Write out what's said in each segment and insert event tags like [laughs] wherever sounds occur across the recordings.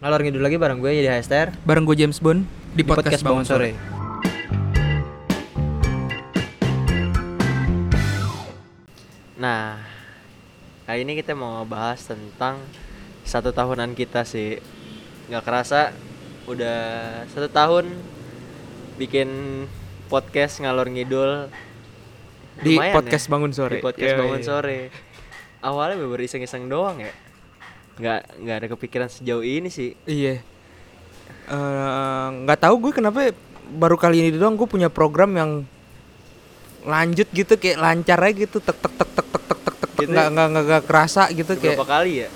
Ngalor ngidul lagi bareng gue jadi Hester Bareng gue James Bond di, podcast, Bangun Sore. Nah, kali ini kita mau ngebahas tentang satu tahunan kita sih. Nggak kerasa udah satu tahun bikin podcast ngalor ngidul Di Lumayan podcast ya. Bangun Sore. Di podcast Iya, bangun iya. sore. Awalnya bener iseng-iseng doang ya. Nggak nggak ada kepikiran sejauh ini sih. Iya. Eh, nggak tahu gue kenapa baru kali ini doang gue punya program yang lanjut gitu kayak lancar aja gitu tek tek tek tek tek tek tek tek Gitu nggak nggak nggak nggak kerasa gitu kayak Berapa kali ya?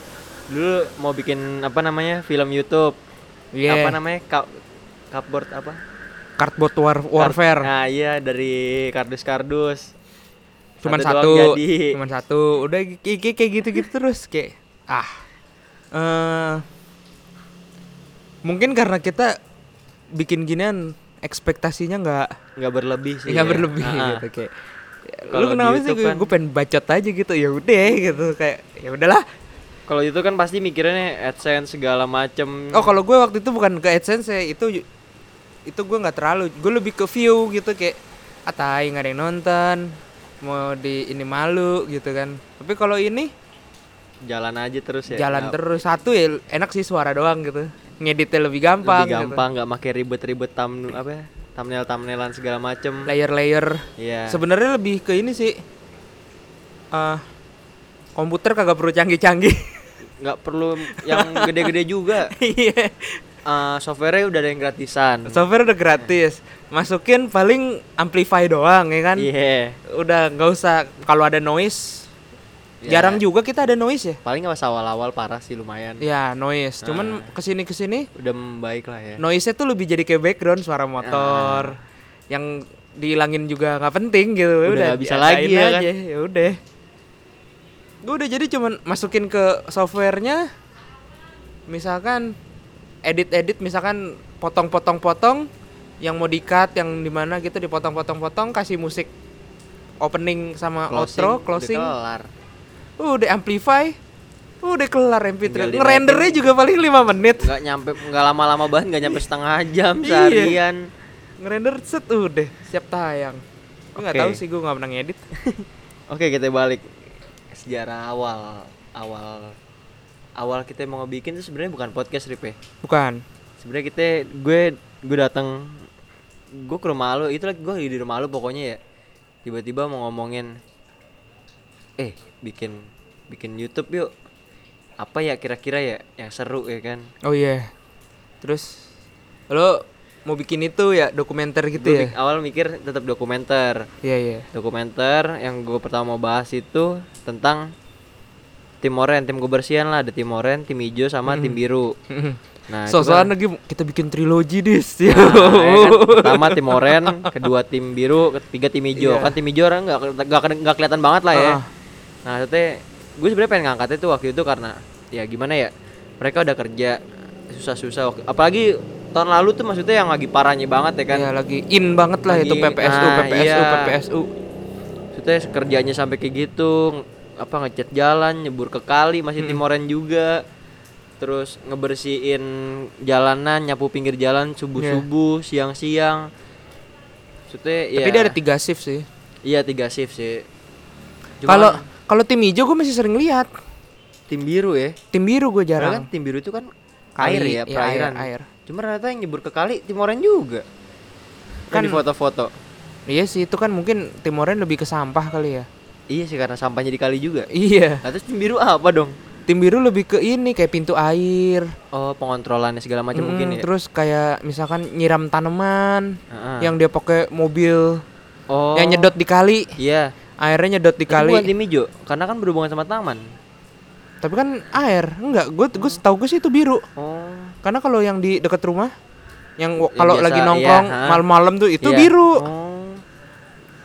Dulu mau bikin apa namanya film YouTube. Iya. Apa namanya? Ka cupboard apa? cardboard war warfare Nah iya dari kardus-kardus. cuman doang satu jadi. cuman satu udah kayak- kayak gitu gitu terus kayak ah eh mungkin karena kita bikin ginian ekspektasinya nggak nggak berlebih sih. nggak ya. berlebih Ah, ah. gitu kayak Kalau lu kenapa sih kan- gue pengen bacot aja gitu ya udah gitu kayak ya udahlah Kalau itu kan pasti mikirnya AdSense segala macem. oh kalau gue waktu itu bukan ke AdSense ya, itu itu gue nggak terlalu gue lebih ke view gitu kayak atai nggak ada yang nonton mau di ini malu gitu kan tapi kalau ini jalan aja terus ya. jalan terus satu ya enak sih suara doang gitu ngeditnya lebih gampang Lebih gitu. gampang, nggak pakai ribet-ribet tam apa ya? Thumbnail thumbnailan segala macem. layer-layer Iya. sebenarnya lebih ke ini sih eh komputer kagak perlu canggih-canggih [laughs] nggak perlu yang gede-gede juga. [laughs] iya Eh, softwarenya udah ada yang gratisan. software udah gratis masukin paling amplify doang ya kan Iya. udah nggak usah kalau ada noise Ya. jarang juga kita ada noise ya Paling nggak awal-awal parah sih lumayan. ya noise cuman Ah. ke sini ke sini Udah membaik lah ya. noise nya tuh lebih jadi kayak background suara motor yang dihilangin juga nggak penting gitu Ah. Udah nggak bisa lagi ya kan? ya udah gue udah jadi cuman masukin ke softwarenya misalkan edit-edit misalkan potong-potong-potong yang mau di-cut yang di mana gitu dipotong-potong-potong kasih musik opening sama outro closing Udah kelar. Udah amplify udah kelar MP3 Tinggal dinaikin. ngerendernya juga paling 5 menit Nggak nyampe, nggak lama-lama banget, nggak nyampe setengah jam Iya. seharian. ngerender set udah siap tayang gue nggak Oke. tahu sih gue nggak pernah ngedit [laughs] Oke kita balik sejarah awal, awal, awal kita mau ngebikin tuh sebenarnya bukan podcast Rip ya. bukan Sebenarnya kita, gue, gue datang, gue ke rumah lu, itu lagi gue di rumah lu pokoknya ya. Tiba-tiba mau ngomongin, eh bikin, bikin YouTube yuk. Apa ya kira-kira ya yang seru ya kan? oh iya terus lo mau bikin itu ya dokumenter gitu Gue ya awal mikir tetap dokumenter. iya iya dokumenter yang gue pertama mau bahas itu tentang tim oren tim kebersihan lah ada tim oren tim hijau sama tim biru [laughs] nah itu sosokan kan- lagi kita bikin trilogi dis Nah, ya kan, [laughs] pertama tim oren kedua tim biru ketiga tim hijau Iya. kan tim hijau orang nggak nggak kelihatan banget lah ya Ah. Nah maksudnya gue sebenarnya pengen ngangkat itu waktu itu karena ya gimana ya mereka udah kerja susah-susah waktu- apalagi tahun lalu tuh maksudnya yang lagi parahnya banget ya kan? Iya, lagi in banget lah itu Lagi- PPSU ah, PPSU iya. PPSU Maksudnya kerjanya sampai kayak gitu apa ngecat jalan nyebur ke kali masih timoren juga. Terus ngebersihin jalanan nyapu pinggir jalan subuh subuh siang siang maksudnya ya tapi dia ada tiga shift sih. Iya tiga shift sih. Kalau kalau tim hijau gue masih sering lihat. Tim biru ya? Tim biru gue Karena kan jarang tim biru itu kan air ya iya, perairan. air, air. cuma ternyata yang nyebur ke kali timoren juga. Kan Kan- di foto-foto. Iya sih itu kan mungkin Timoren lebih ke sampah kali ya. Iya sih karena sampahnya di kali juga. Iya. Nah, terus tim biru apa dong? Tim biru lebih ke ini kayak pintu air. Oh pengontrolannya segala macam mungkin Mm, ya? terus kayak misalkan nyiram tanaman Heeh. yang dia pakai mobil oh. yang nyedot di kali. Iya airnya nyedot di kali. bukan tim hijau karena kan berhubungan sama taman. Tapi kan air. Enggak gue gue tahu gue sih itu biru. Oh. Karena kalau yang di dekat rumah yang kalau lagi iya, nongkrong ha. malam-malam tuh itu Iya. biru. Oh.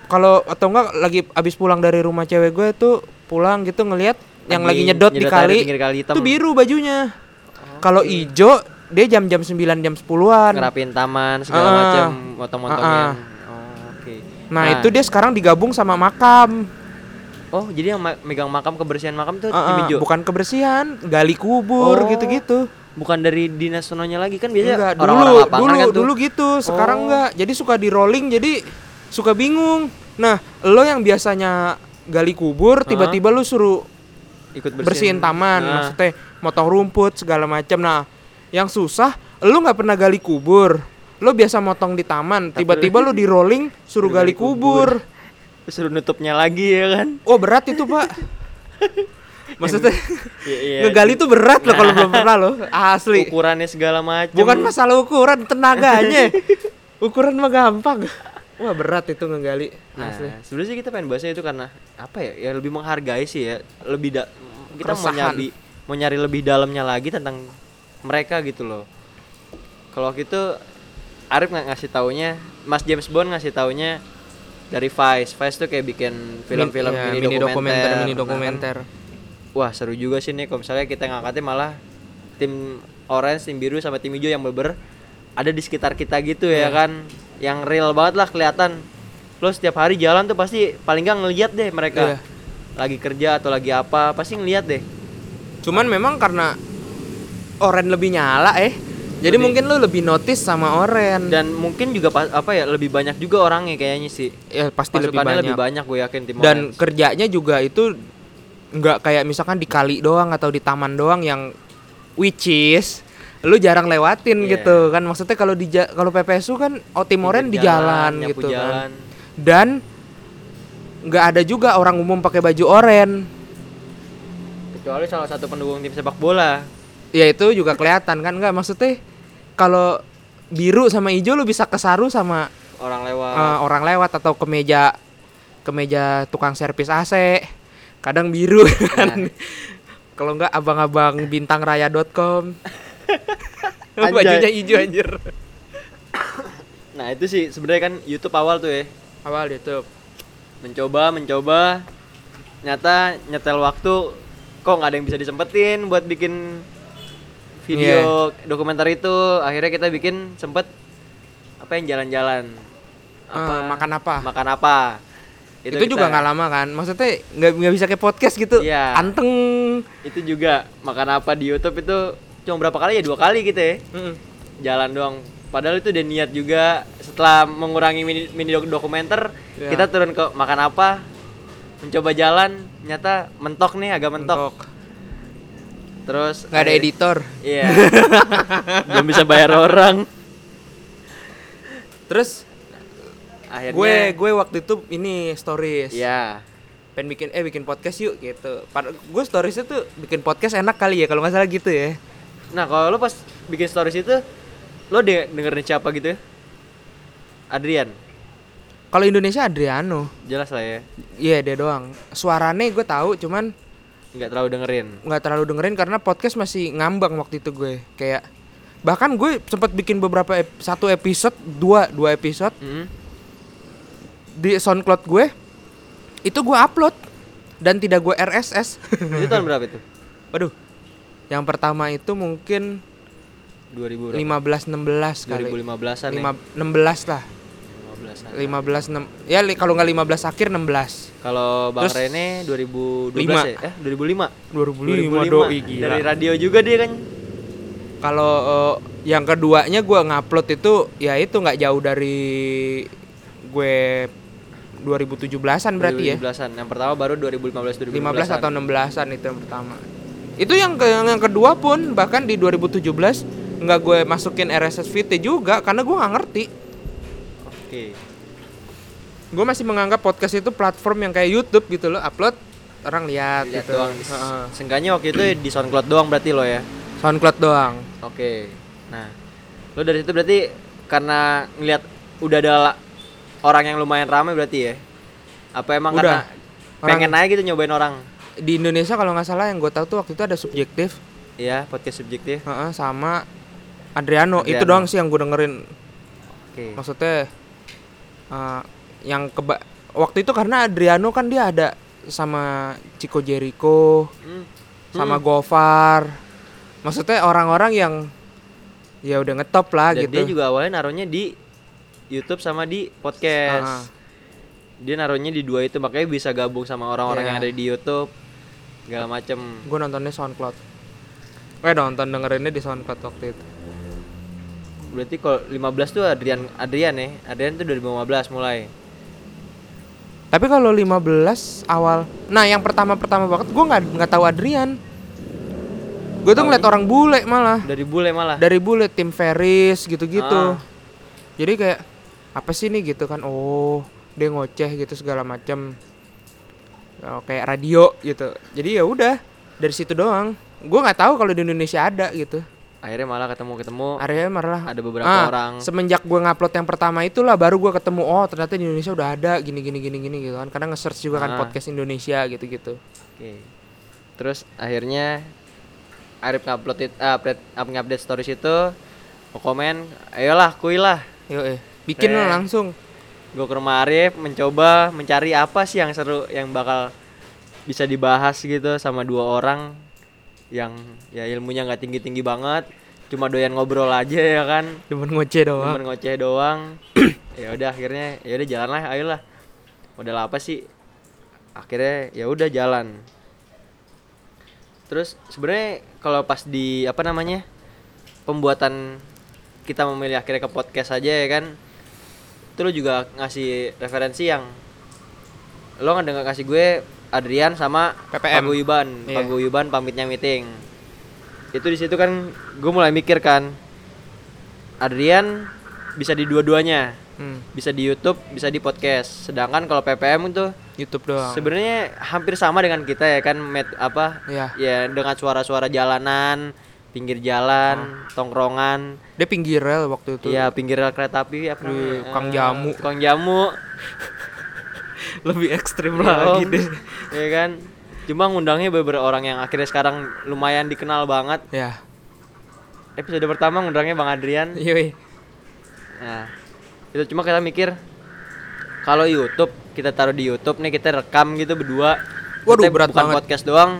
Kalau atau enggak lagi abis pulang dari rumah cewek gue tuh pulang gitu ngelihat yang lagi nyedot, di air kali kali hitam. itu biru bajunya. Kalau ijo dia jam-jam 9 jam 10-an ngerapiin taman segala Ah. macam motong-motongin Ah, ah. Oh, oke nah, itu dia sekarang digabung sama makam oh jadi yang ma- megang makam kebersihan makam tuh ah, hijau bukan kebersihan gali kubur Oh. gitu-gitu bukan dari dinas sononya lagi kan biasanya Enggak, orang-orang dulu lapangan dulu kan tuh. dulu gitu, sekarang Oh. enggak. Jadi suka di rolling jadi suka bingung. Nah, lo yang biasanya gali kubur tiba-tiba lu suruh ikut bersihin, taman, Nah, maksudnya motong rumput segala macam. Nah, yang susah lu nggak pernah gali kubur. Lo biasa motong di taman, tiba-tiba lu di rolling suruh gali kubur. suruh nutupnya lagi ya kan Oh, berat itu, Pak. [laughs] Maksudnya Iya, iya. ngegali tuh berat loh kalau belum pernah lo. Asli. ukurannya segala macam Bukan masalah ukuran, tenaganya. [laughs] ukuran mah gampang. Wah, berat itu ngegali. Nah, Asli. sebenarnya kita pengen bahasnya itu karena apa ya? Ya lebih menghargai sih ya. Lebih da- kita mau nyari mau nyari lebih dalamnya lagi tentang mereka gitu loh. Kalau waktu itu Arif nggak ngasih taunya, Mas James Bond ngasih taunya dari Vice. Vice tuh kayak bikin film-film ya, mini, dokumenter, mini Nah, kan, dokumenter. wah seru juga sih nih kalau misalnya kita ngangkatnya malah tim orange, tim biru sama tim hijau yang beber ada di sekitar kita gitu ya Iya. kan. Yang real banget lah kelihatan. Lo setiap hari jalan tuh pasti paling nggak ngeliat deh mereka. Iya. Lagi kerja atau lagi apa, pasti ngeliat deh. Cuman memang karena oren lebih nyala eh. Jadi Lebih- mungkin lu lebih notice sama oren. Dan mungkin juga pas, apa ya lebih banyak juga orangnya kayaknya sih. ya pasti lebih banyak. lebih banyak gue yakin tim Dan orange. kerjanya juga itu nggak kayak misalkan di kali doang atau di taman doang yang which is lu jarang lewatin Iya. gitu kan maksudnya kalau di kalau PPSU kan oh tim oren di jalan, nyapu gitu jalan. kan dan nggak ada juga orang umum pakai baju oren Kecuali salah satu pendukung tim sepak bola. Ya itu juga kelihatan kan? Nggak maksudnya kalau biru sama hijau lu bisa kesaru sama Orang lewat. eh, orang lewat atau ke meja ke meja tukang servis AC kadang biru kan. Kalau nggak abang-abang bintangraya.com [laughs] [laughs] bajunya hijau anjir. Nah, itu sih sebenarnya kan YouTube awal tuh ya. awal YouTube. Mencoba mencoba. Nyata nyetel waktu kok nggak ada yang bisa disempetin buat bikin video dokumenter itu akhirnya kita bikin sempet apa yang jalan-jalan. Eh, makan apa? Makan apa? Itu, kita- juga nggak lama kan? Maksudnya nggak nggak bisa kayak podcast gitu. Iya. anteng. Itu juga makan apa di YouTube itu cuma berapa kali ya? Dua kali gitu ya. Mm. jalan doang. Padahal itu udah niat juga. Setelah mengurangi mini, mini dok- dokumenter Iya. kita turun ke makan apa mencoba jalan. Nyata mentok nih agak mentok, Mentok. Terus nggak ada editor. Iya. [laughs] Belum bisa bayar orang. Terus akhirnya gue gue waktu itu ini stories. Ya pengen bikin eh bikin podcast yuk gitu. Padahal gue storiesnya tuh bikin podcast enak kali ya kalau nggak salah gitu ya. Nah kalau lo pas bikin stories itu lo de dengerin siapa gitu ya? Adrian. Kalau Indonesia Adriano. Jelas lah ya. Iya dia doang. Suaranya gue tahu cuman nggak terlalu dengerin? Nggak terlalu dengerin karena podcast masih ngambang waktu itu gue. Kayak bahkan gue sempat bikin beberapa ep- satu episode dua dua episode Mm. di SoundCloud gue. Itu gue upload dan tidak gue RSS itu tahun berapa itu? [laughs] Waduh. Yang pertama itu mungkin 2000 berapa? 15 16 kali. 2015an Lima, 16 lah 15 15 6 ya kalau nggak 15 akhir 16 Kalau Bang Terus, Rene 2012 lima. ya? Eh 2005. 2005 doi gila Dari radio juga dia kan. kalau eh, yang keduanya gue ngupload itu ya itu nggak jauh dari gue 2017an berarti ya 2017-an. Yang pertama baru 2015 2016. 15 atau 16an itu yang pertama itu yang ke yang, kedua pun bahkan di 2017 nggak gue masukin RSS feed juga karena gue nggak ngerti Oke. Gue masih menganggap podcast itu platform yang kayak YouTube gitu loh upload orang lihat Lihat gitu doang. Heeh. Seenggaknya waktu itu di SoundCloud doang berarti lo ya. SoundCloud doang Oke. Nah, lo dari situ berarti karena ngelihat udah ada orang yang lumayan ramai berarti ya. Apa emang Udah. karena pengen aja gitu nyobain orang? di Indonesia kalau nggak salah yang gue tahu tuh waktu itu ada subjektif Iya, podcast subjektif. heeh, sama Adriano. itu Adriano. doang sih yang gue dengerin Oke. maksudnya eh, yang keba waktu itu karena Adriano kan dia ada sama Chico Jericho Hmm. sama Hmm. Gofar maksudnya orang-orang yang ya udah ngetop lah Dan gitu dia juga awalnya naruhnya di YouTube sama di podcast. Ah. Dia naruhnya di dua itu makanya bisa gabung sama orang-orang Iya. yang ada di YouTube segala macem. gue nontonnya SoundCloud Eh nonton dengerinnya di SoundCloud waktu itu. Berarti kalau 15 tuh Adrian Adrian ya. Adrian tuh 2015 mulai. Tapi kalau 15 awal, nah yang pertama-pertama banget gue nggak nggak tahu Adrian. Gue tuh ngeliat orang bule malah. Dari bule malah. Dari bule tim Ferris gitu-gitu. Ah. Jadi kayak apa sih nih gitu kan? Oh dia ngoceh gitu segala macam. Oh, kayak radio gitu. Jadi ya udah dari situ doang. Gue nggak tahu kalau di Indonesia ada gitu. Akhirnya malah ketemu-ketemu Area malah ada beberapa Ah, orang. Semenjak gue ngupload yang pertama itulah baru gue ketemu oh ternyata di Indonesia udah ada gini gini gini gini gitu kan. Karena nge-search juga kan Ah. podcast Indonesia gitu-gitu. Oke. Terus akhirnya Arif ngupload it, ah, update, up update stories itu mau komen, ayolah kuilah. Yo eh, bikin lah langsung. Gue ke rumah Arif mencoba mencari apa sih yang seru yang bakal bisa dibahas gitu sama dua orang yang ya ilmunya nggak tinggi tinggi banget, cuma doyan ngobrol aja ya kan, Cuman ngoceh doang. cuma ngoceh doang. ya udah akhirnya ya udah jalan lah, ayolah. Modal apa sih? Akhirnya ya udah jalan. Terus sebenarnya kalau pas di apa namanya pembuatan kita memilih akhirnya ke podcast aja ya kan, itu lu juga ngasih referensi yang lo nggak ngasih gue Adrian sama PPM. Paguyuban, Iya. Paguyuban pamitnya meeting. Itu di situ kan gue mulai mikir kan, Adrian bisa di dua-duanya, Hmm, bisa di YouTube, bisa di podcast. Sedangkan kalau PPM itu YouTube doang. sebenarnya hampir sama dengan kita ya kan, met apa Iya. ya dengan suara-suara jalanan, pinggir jalan, tongkrongan, Dia pinggir rel waktu itu. Iya pinggir rel kereta api apa Di Eh, jamu. tukang jamu Lebih ekstrim Iya, lagi Om. deh. ya kan cuma ngundangnya beberapa orang yang akhirnya sekarang lumayan dikenal banget Ya. episode pertama ngundangnya bang Adrian Yoi. nah itu cuma kita mikir kalau YouTube kita taruh di YouTube nih kita rekam gitu berdua Waduh, Kita berat bukan banget. podcast doang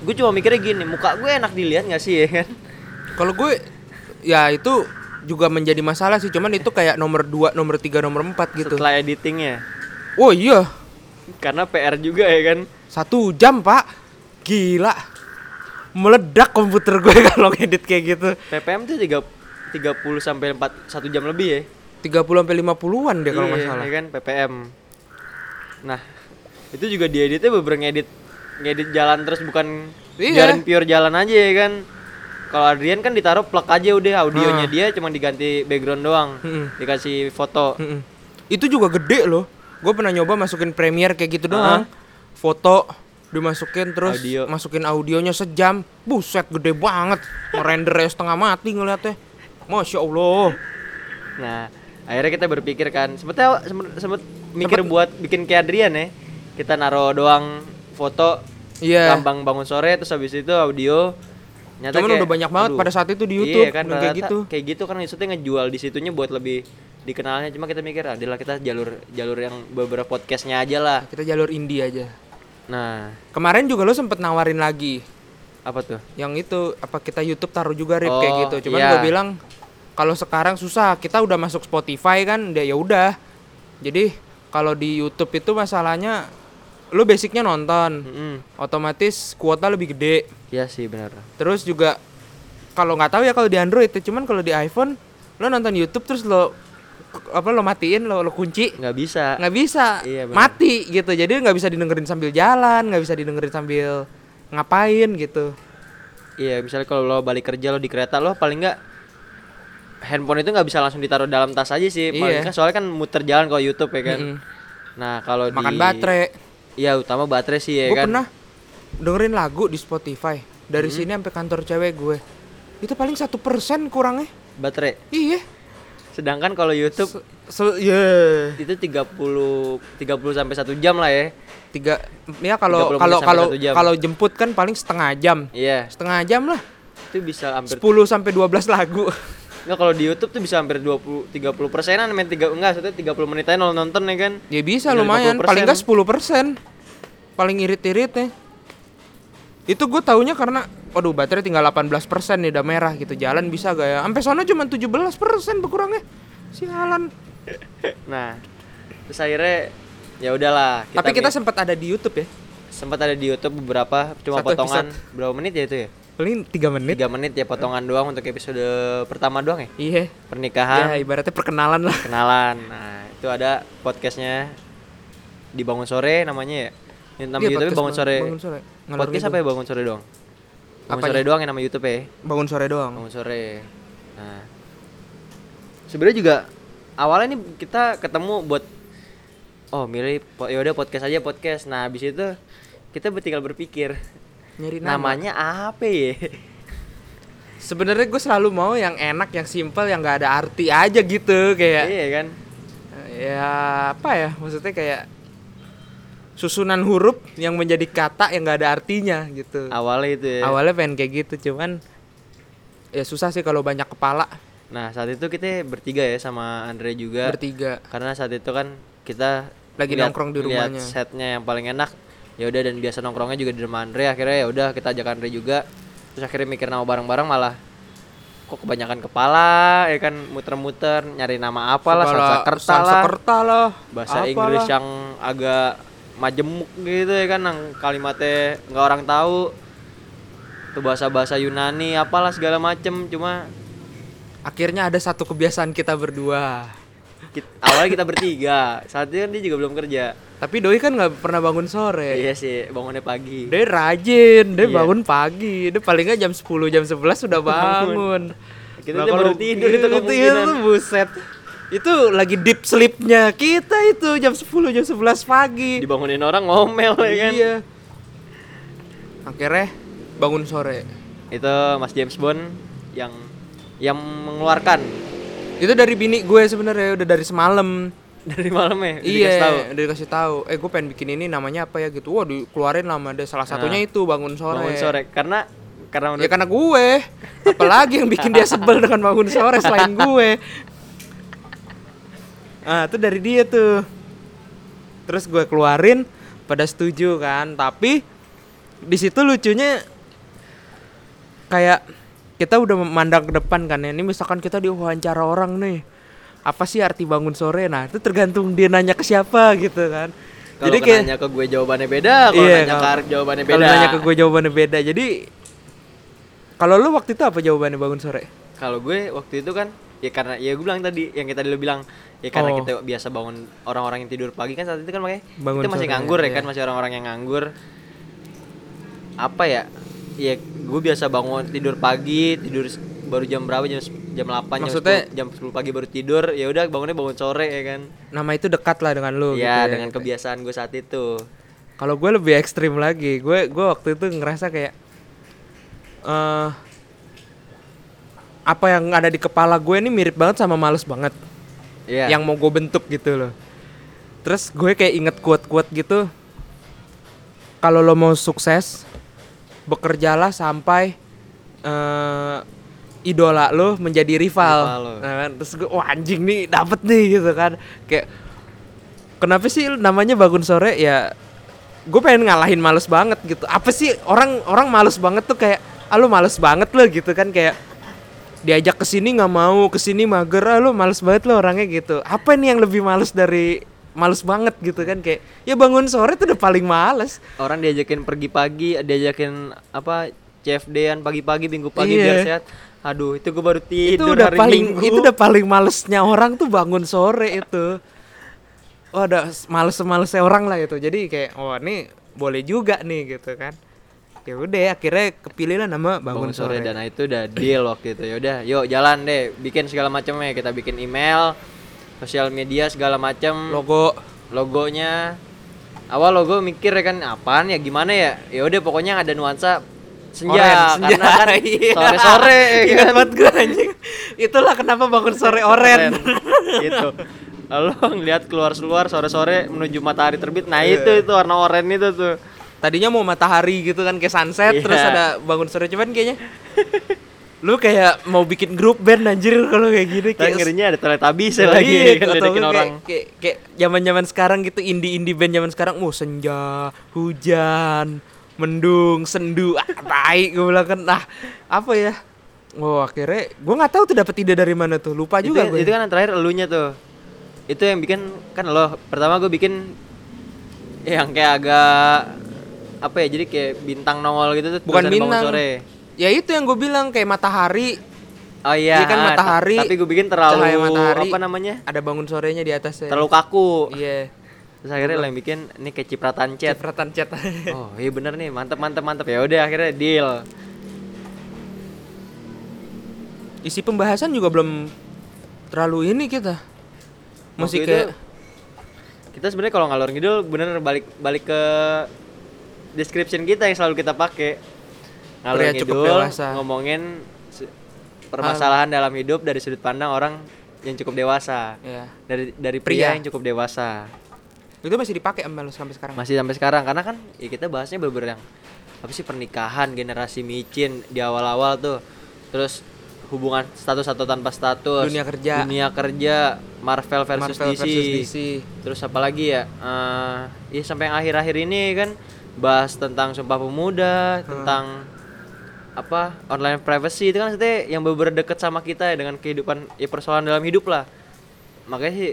gue cuma mikirnya gini muka gue enak dilihat gak sih ya kan Kalau gue ya itu juga menjadi masalah sih, cuman itu kayak nomor 2, nomor 3, nomor 4 gitu. setelah editingnya Oh iya, karena PR juga ya kan satu jam pak, gila, meledak komputer gue [laughs] kalau ngedit kayak gitu. PPM tuh tiga 30 sampai 4 satu jam lebih ya 30 sampai 50-an deh kalau nggak Iya, salah. ya kan PPM. Nah, itu juga dieditnya beber ngedit ngedit jalan terus bukan Iya. biarin pure jalan aja ya kan. Kalau Adrian kan ditaruh plug aja udah audionya Ah. dia cuma diganti background doang. Mm-mm. Dikasih foto. Mm-mm. Itu juga gede loh. Gue pernah nyoba masukin Premiere kayak gitu Ah. doang. Foto dimasukin terus Audio. masukin audionya sejam. Buset gede banget. Ngerender setengah mati ngeliatnya. Masya Allah. Nah, akhirnya kita berpikir kan, sebetulnya sempet, sempet mikir buat bikin kayak Adrian ya. Kita naruh doang foto Iya. gampang bangun sore terus habis itu audio Nyata Cuman kayak, udah banyak banget aduh, pada saat itu di YouTube Iya kan kayak gitu. Kayak gitu kan maksudnya ngejual di situnya buat lebih dikenalnya cuma kita mikir adalah kita jalur jalur yang beberapa podcastnya aja lah. Kita jalur indie aja. Nah, Kemarin juga lo sempet nawarin lagi. apa tuh? Yang itu apa kita YouTube taruh juga rip kayak Oh, gitu. Cuman iya. gue bilang kalau sekarang susah. Kita udah masuk Spotify kan, ya udah. Jadi kalau di YouTube itu masalahnya lu basicnya nonton, Mm-mm. otomatis kuota lebih gede. Iya sih benar. Terus juga kalau nggak tahu ya kalau di Android ya, cuman kalau di iPhone lo nonton YouTube terus lo apa lo matiin lo lo kunci Nggak bisa. nggak bisa Iya, benar. mati gitu jadi nggak bisa didengerin sambil jalan nggak bisa didengerin sambil ngapain gitu Iya, misalnya kalau lo balik kerja lo di kereta lo paling nggak handphone itu nggak bisa langsung ditaruh dalam tas aja sih. Paling Iya. kan soalnya kan muter jalan kalau YouTube ya kan. Mm-mm. Nah, kalau makan di baterai Iya, utama baterai sih ya gue kan. pernah dengerin lagu di Spotify. Dari sini sampai kantor cewek gue. Itu paling satu persen kurangnya. Baterai. iya. Sedangkan kalau YouTube Se- yeah. itu 30 30 sampai 1 jam lah ya. tiga ya kalau 30 menit kalau kalau satu kalau jemput kan paling setengah jam. Iya, setengah jam lah. Itu bisa hampir 10 sampai 12 lagu Enggak kalau di YouTube tuh bisa hampir 20 30 persenan main 3 enggak maksudnya 30 menit aja lo nonton ya kan. ya bisa lumayan 50%. paling enggak 10 persen. paling irit-iritnya. Itu gue taunya karena waduh baterai tinggal 18 persen nih udah merah gitu jalan bisa gak ya? Sampai sono cuma 17 persen berkurangnya. Sialan. Nah, terus akhirnya ya udahlah tapi kita sempat ada di YouTube ya? Sempat ada di YouTube beberapa cuma Satu potongan berapa menit ya itu ya? Paling tiga menit. Tiga menit ya potongan doang untuk episode pertama doang ya? Iya. Ya pernikahan ibaratnya perkenalan lah. Kenalan nah itu ada podcastnya. Di bangun sore namanya ya? Nama Iya, YouTube bangun sore. Bangun sore. Ngalor podcast apa ya bangun sore doang? Bangun Apanya? sore doang yang nama YouTube ya? Bangun sore doang. Bangun sore. Nah. Sebenarnya juga awalnya nih kita ketemu buat oh milih po- yaudah podcast aja podcast. Nah habis itu kita tinggal berpikir nyari nama. Namanya apa ya? Sebenarnya gue selalu mau yang enak yang simple yang nggak ada arti aja gitu kayak iya kan? Ya apa ya? Maksudnya kayak susunan huruf yang menjadi kata yang nggak ada artinya gitu. Awalnya itu ya. Awalnya pengen kayak gitu cuman ya susah sih kalau banyak kepala. Nah saat itu kita bertiga ya sama Andre juga. Bertiga. Karena saat itu kan kita Lagi lihat- nongkrong di lihat rumahnya. setnya yang paling enak ya udah dan biasa nongkrongnya juga di rumah Andre. Akhirnya ya udah kita ajak Andre juga. Terus akhirnya mikir nama bareng-bareng malah kok kebanyakan kepala ya kan muter-muter nyari nama apalah lah Sanskerta lah bahasa apalah. Inggris yang agak majemuk gitu ya kan yang kalimatnya nggak orang tahu. Tuh bahasa-bahasa Yunani apalah segala macem. Cuma akhirnya ada satu kebiasaan kita berdua. Kit- awalnya kita bertiga. Saat itu kan dia juga belum kerja tapi doi kan nggak pernah bangun sore. Iya sih, bangunnya pagi. dia rajin dia Iya. bangun pagi. Dia paling nggak jam 10 jam 11 sudah bangun. Kita Nah, tuh baru tidur itu itu, kemungkinan. itu buset. Itu lagi deep sleepnya kita itu jam 10 jam 11 pagi. Dibangunin orang ngomel ya kan. iya. Akhirnya bangun sore. Itu Mas James Bond yang yang mengeluarkan. Itu dari bini gue sebenarnya udah dari semalam dari malam ya. iya dikasih tahu. udah dikasih tahu. Eh gue pengen bikin ini namanya apa ya gitu. Wah dikeluarin nama deh salah satunya Nah. itu bangun sore. Bangun sore. Karena karena ya karena gue. Apalagi yang bikin dia sebel [laughs] dengan bangun sore selain gue. Ah itu dari dia tuh. Terus gue keluarin pada setuju kan. Tapi di situ lucunya kayak kita udah memandang ke depan kan ya. Ini misalkan kita diwawancara orang nih apa sih arti bangun sore nah itu tergantung dia nanya ke siapa gitu kan kalau jadi kayak nanya ke gue jawabannya beda, kalau Iya, nanya ke Arif jawabannya beda. kalau nanya ke gue jawabannya beda jadi kalau lu waktu itu apa jawabannya bangun sore Kalau gue waktu itu kan ya karena ya gue bilang tadi yang kita dulu bilang ya karena Oh. kita biasa bangun orang-orang yang tidur pagi kan saat itu kan makanya Bangun kita masih sore, nganggur ya iya. kan masih orang-orang yang nganggur apa ya ya gue biasa bangun tidur pagi tidur baru jam berapa? Jam jam 8 Maksudnya- jam 10, jam 10 pagi baru tidur. Ya udah bangunnya bangun sore ya kan? Nama itu dekat lah dengan lu ya gitu dengan kebiasaan gue saat itu. Kalau gue lebih ekstrim lagi. Gue gue waktu itu ngerasa kayak eh apa yang ada di kepala gue ini mirip banget sama males banget. Iya. yang mau gue bentuk gitu loh. Terus gue kayak inget quote-quote gitu kalau lo mau sukses bekerjalah sampai eh idola lo menjadi rival, Rival lo. Nah kan, terus gue wah anjing nih dapet nih gitu kan. Kayak kenapa sih namanya bangun sore? Ya gue pengen ngalahin males banget gitu. Apa sih orang orang males banget tuh kayak ah lu males banget lo gitu kan. Kayak diajak ke sini nggak mau ke sini mager ah lu males banget lo orangnya gitu. Apa nih yang lebih males dari males banget gitu kan? Kayak ya bangun sore tuh udah paling males. Orang diajakin pergi pagi diajakin apa CFD-an pagi-pagi minggu pagi Iya. biar sehat aduh itu gue baru itu tidur udah hari paling Minggu. itu udah paling malesnya orang tuh bangun sore itu. Oh udah males malesnya orang lah itu. Jadi kayak oh ini boleh juga nih gitu kan. Ya udah akhirnya kepilih lah nama bangun, bangun sore dan itu udah deal waktu itu. Ya udah yuk jalan deh bikin segala macamnya kita bikin email sosial media segala macam logo. Logonya. Awal logo mikir ya kan apaan ya gimana ya? Ya udah pokoknya ada nuansa senja Oren, senja. [laughs] karena kan Iya. sore sore Ingat kan? Banget gue anjing. Itulah kenapa bangun sore oren. Gitu. Lalu ngeliat keluar keluar sore sore menuju matahari terbit. Nah Iya. itu itu warna oranye itu tuh. Tadinya mau matahari gitu kan kayak sunset Iya. terus ada bangun sore cuman kayaknya lu kayak mau bikin grup band anjir kalau kayak gini kayak ngerinya ada teletabis Iya, lagi kan ledekin orang. kayak kayak zaman-zaman sekarang gitu indie-indie band zaman sekarang mau senja, hujan, mendung, sendu, ah, tai gue bilang kan nah apa ya? Oh akhirnya gue nggak tahu tuh dapat ide dari mana tuh lupa itu, juga gue. itu kan yang terakhir elunya tuh itu yang bikin kan lo pertama gue bikin yang kayak agak apa ya jadi kayak bintang nongol gitu tuh Bukan bintang. sore ya itu yang gue bilang kayak matahari Oh iya, Iya kan ah, ta- matahari, Tapi gue bikin terlalu matahari. apa namanya? ada bangun sorenya di atasnya Terlalu kaku. iya Terus akhirnya lo yang bikin ini kayak cipratan chat. cipratan cat [laughs] Oh iya bener nih, mantep mantep mantep ya udah akhirnya deal. isi pembahasan juga belum terlalu ini kita masih kayak kita sebenarnya kalau ngalor ngidul bener balik balik ke description kita yang selalu kita pakai. Ngalor Pria ngidul ngomongin permasalahan dalam hidup dari sudut pandang orang yang cukup dewasa. ya Dari dari Pria. pria, yang cukup dewasa. Itu masih dipakai sama lu sampai sekarang Masih sampai sekarang karena kan ya kita bahasnya bener yang apa sih pernikahan, generasi micin di awal-awal tuh. Terus hubungan status atau tanpa status. Dunia kerja. Dunia kerja, Marvel versus, Marvel DC. versus DC Terus apa lagi ya? Eh, ya sampai yang akhir-akhir ini kan bahas tentang Sumpah Pemuda, tentang apa online privacy itu kan maksudnya yang bener deket sama kita ya dengan kehidupan ya persoalan dalam hidup lah. Makanya sih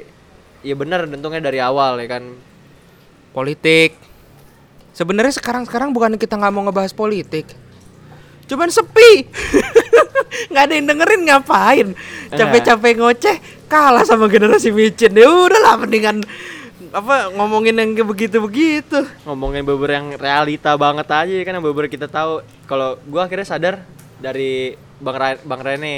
ya benar dentungnya dari awal ya kan. politik. Sebenarnya sekarang sekarang bukan kita nggak mau ngebahas politik. Cuman sepi. [laughs] Nggak ada yang dengerin ngapain? Capek-capek ngoceh kalah sama generasi micin. Ya udahlah mendingan apa ngomongin yang kayak begitu-begitu. Ngomongin beber yang realita banget aja ya kan yang beber kita tahu. Kalau gua akhirnya sadar dari bang Ra- bang Rene.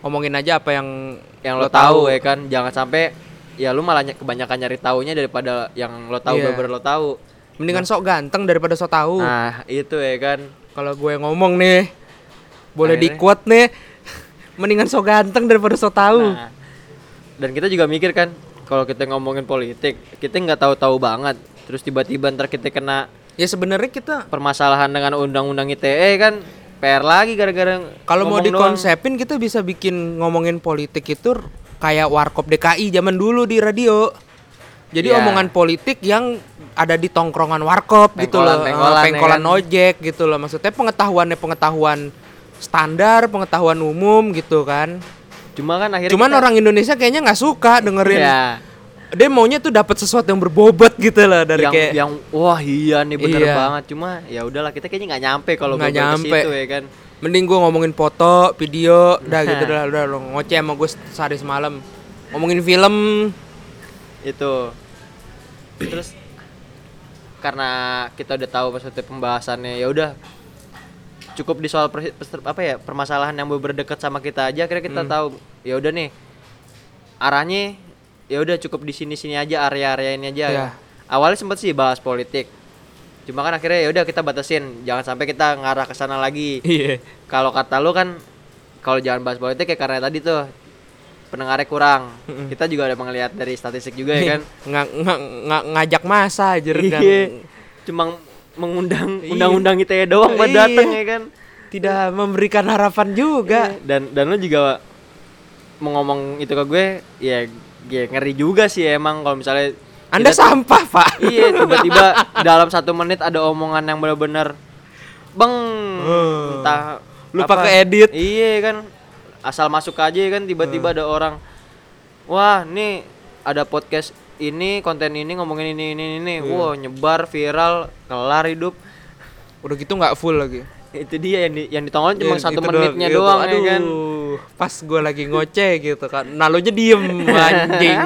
Ngomongin aja apa yang yang lo, tahu. ya kan jangan sampai ya lu malah ny- kebanyakan nyari taunya daripada yang lo tahu Iya. beber lo tahu. Mendingan sok ganteng daripada sok tahu. Nah itu ya kan. Kalau gue ngomong nih boleh di Akhirnya- quote nih [laughs] mendingan sok ganteng daripada sok tahu. Nah, dan kita juga mikir kan kalau kita ngomongin politik kita nggak tahu-tahu banget. Terus tiba-tiba ntar kita kena ya sebenarnya kita permasalahan dengan undang-undang ITE kan PR lagi gara-gara Kalau mau ngomong doang. dikonsepin kita bisa bikin ngomongin politik itu kayak warkop DKI zaman dulu di radio. Jadi Iya. omongan politik yang ada di tongkrongan warkop gitu loh, Pengkolan- Eh, pengkolan, ya pengkolan kan? ojek gitu loh. Maksudnya pengetahuannya pengetahuan standar, pengetahuan umum gitu kan. cuma kan akhirnya Cuman kita- orang Indonesia kayaknya nggak suka dengerin. ya Dia maunya tuh dapat sesuatu yang berbobot gitu loh dari yang kayak yang wah iya nih bener Iya. banget cuma ya udahlah kita kayaknya nggak nyampe kalau Nggak nyampe. situ ya kan Mending gue ngomongin foto, video, [laughs] udah gitu Nah. udah udah lo ngoceh sama gue sehari semalam. Ngomongin film, itu terus karena kita udah tahu maksudnya pembahasannya ya udah cukup di soal per- apa ya permasalahan yang beber dekat sama kita aja akhirnya Hmm. kita tahu ya udah nih arahnya ya udah cukup di sini sini aja area-area ini aja Iya. awalnya sempet sih bahas politik cuma kan akhirnya ya udah kita batasin jangan sampai kita ngarah ke sana lagi Iya. kalau kata lu kan kalau jangan bahas politik ya karena tadi tuh pendengarnya kurang kita juga udah melihat dari statistik juga ya kan Nggak nggak nggak ngajak masa aja kan. iya cuma mengundang Iya. undang-undang ITE doang buat Iya. dateng ya kan Tidak memberikan harapan juga. dan dan lu juga mau ngomong itu ke gue ya ya ngeri juga sih emang kalau misalnya Anda tuh- sampah, Pak. iya [laughs] tiba-tiba dalam satu menit ada omongan yang benar-benar beng Hmm. entah Lupa apa. keedit. iya kan asal masuk aja kan tiba-tiba ada orang wah nih ada podcast ini konten ini ngomongin ini ini ini wah nyebar viral kelar hidup Udah gitu nggak full lagi. itu dia yang di, yang ditongolin cuma Ya, satu menitnya doang, Aduh, ya kan Pas gue lagi ngoceh gitu kan. Nalunya diem [laughs] anjing.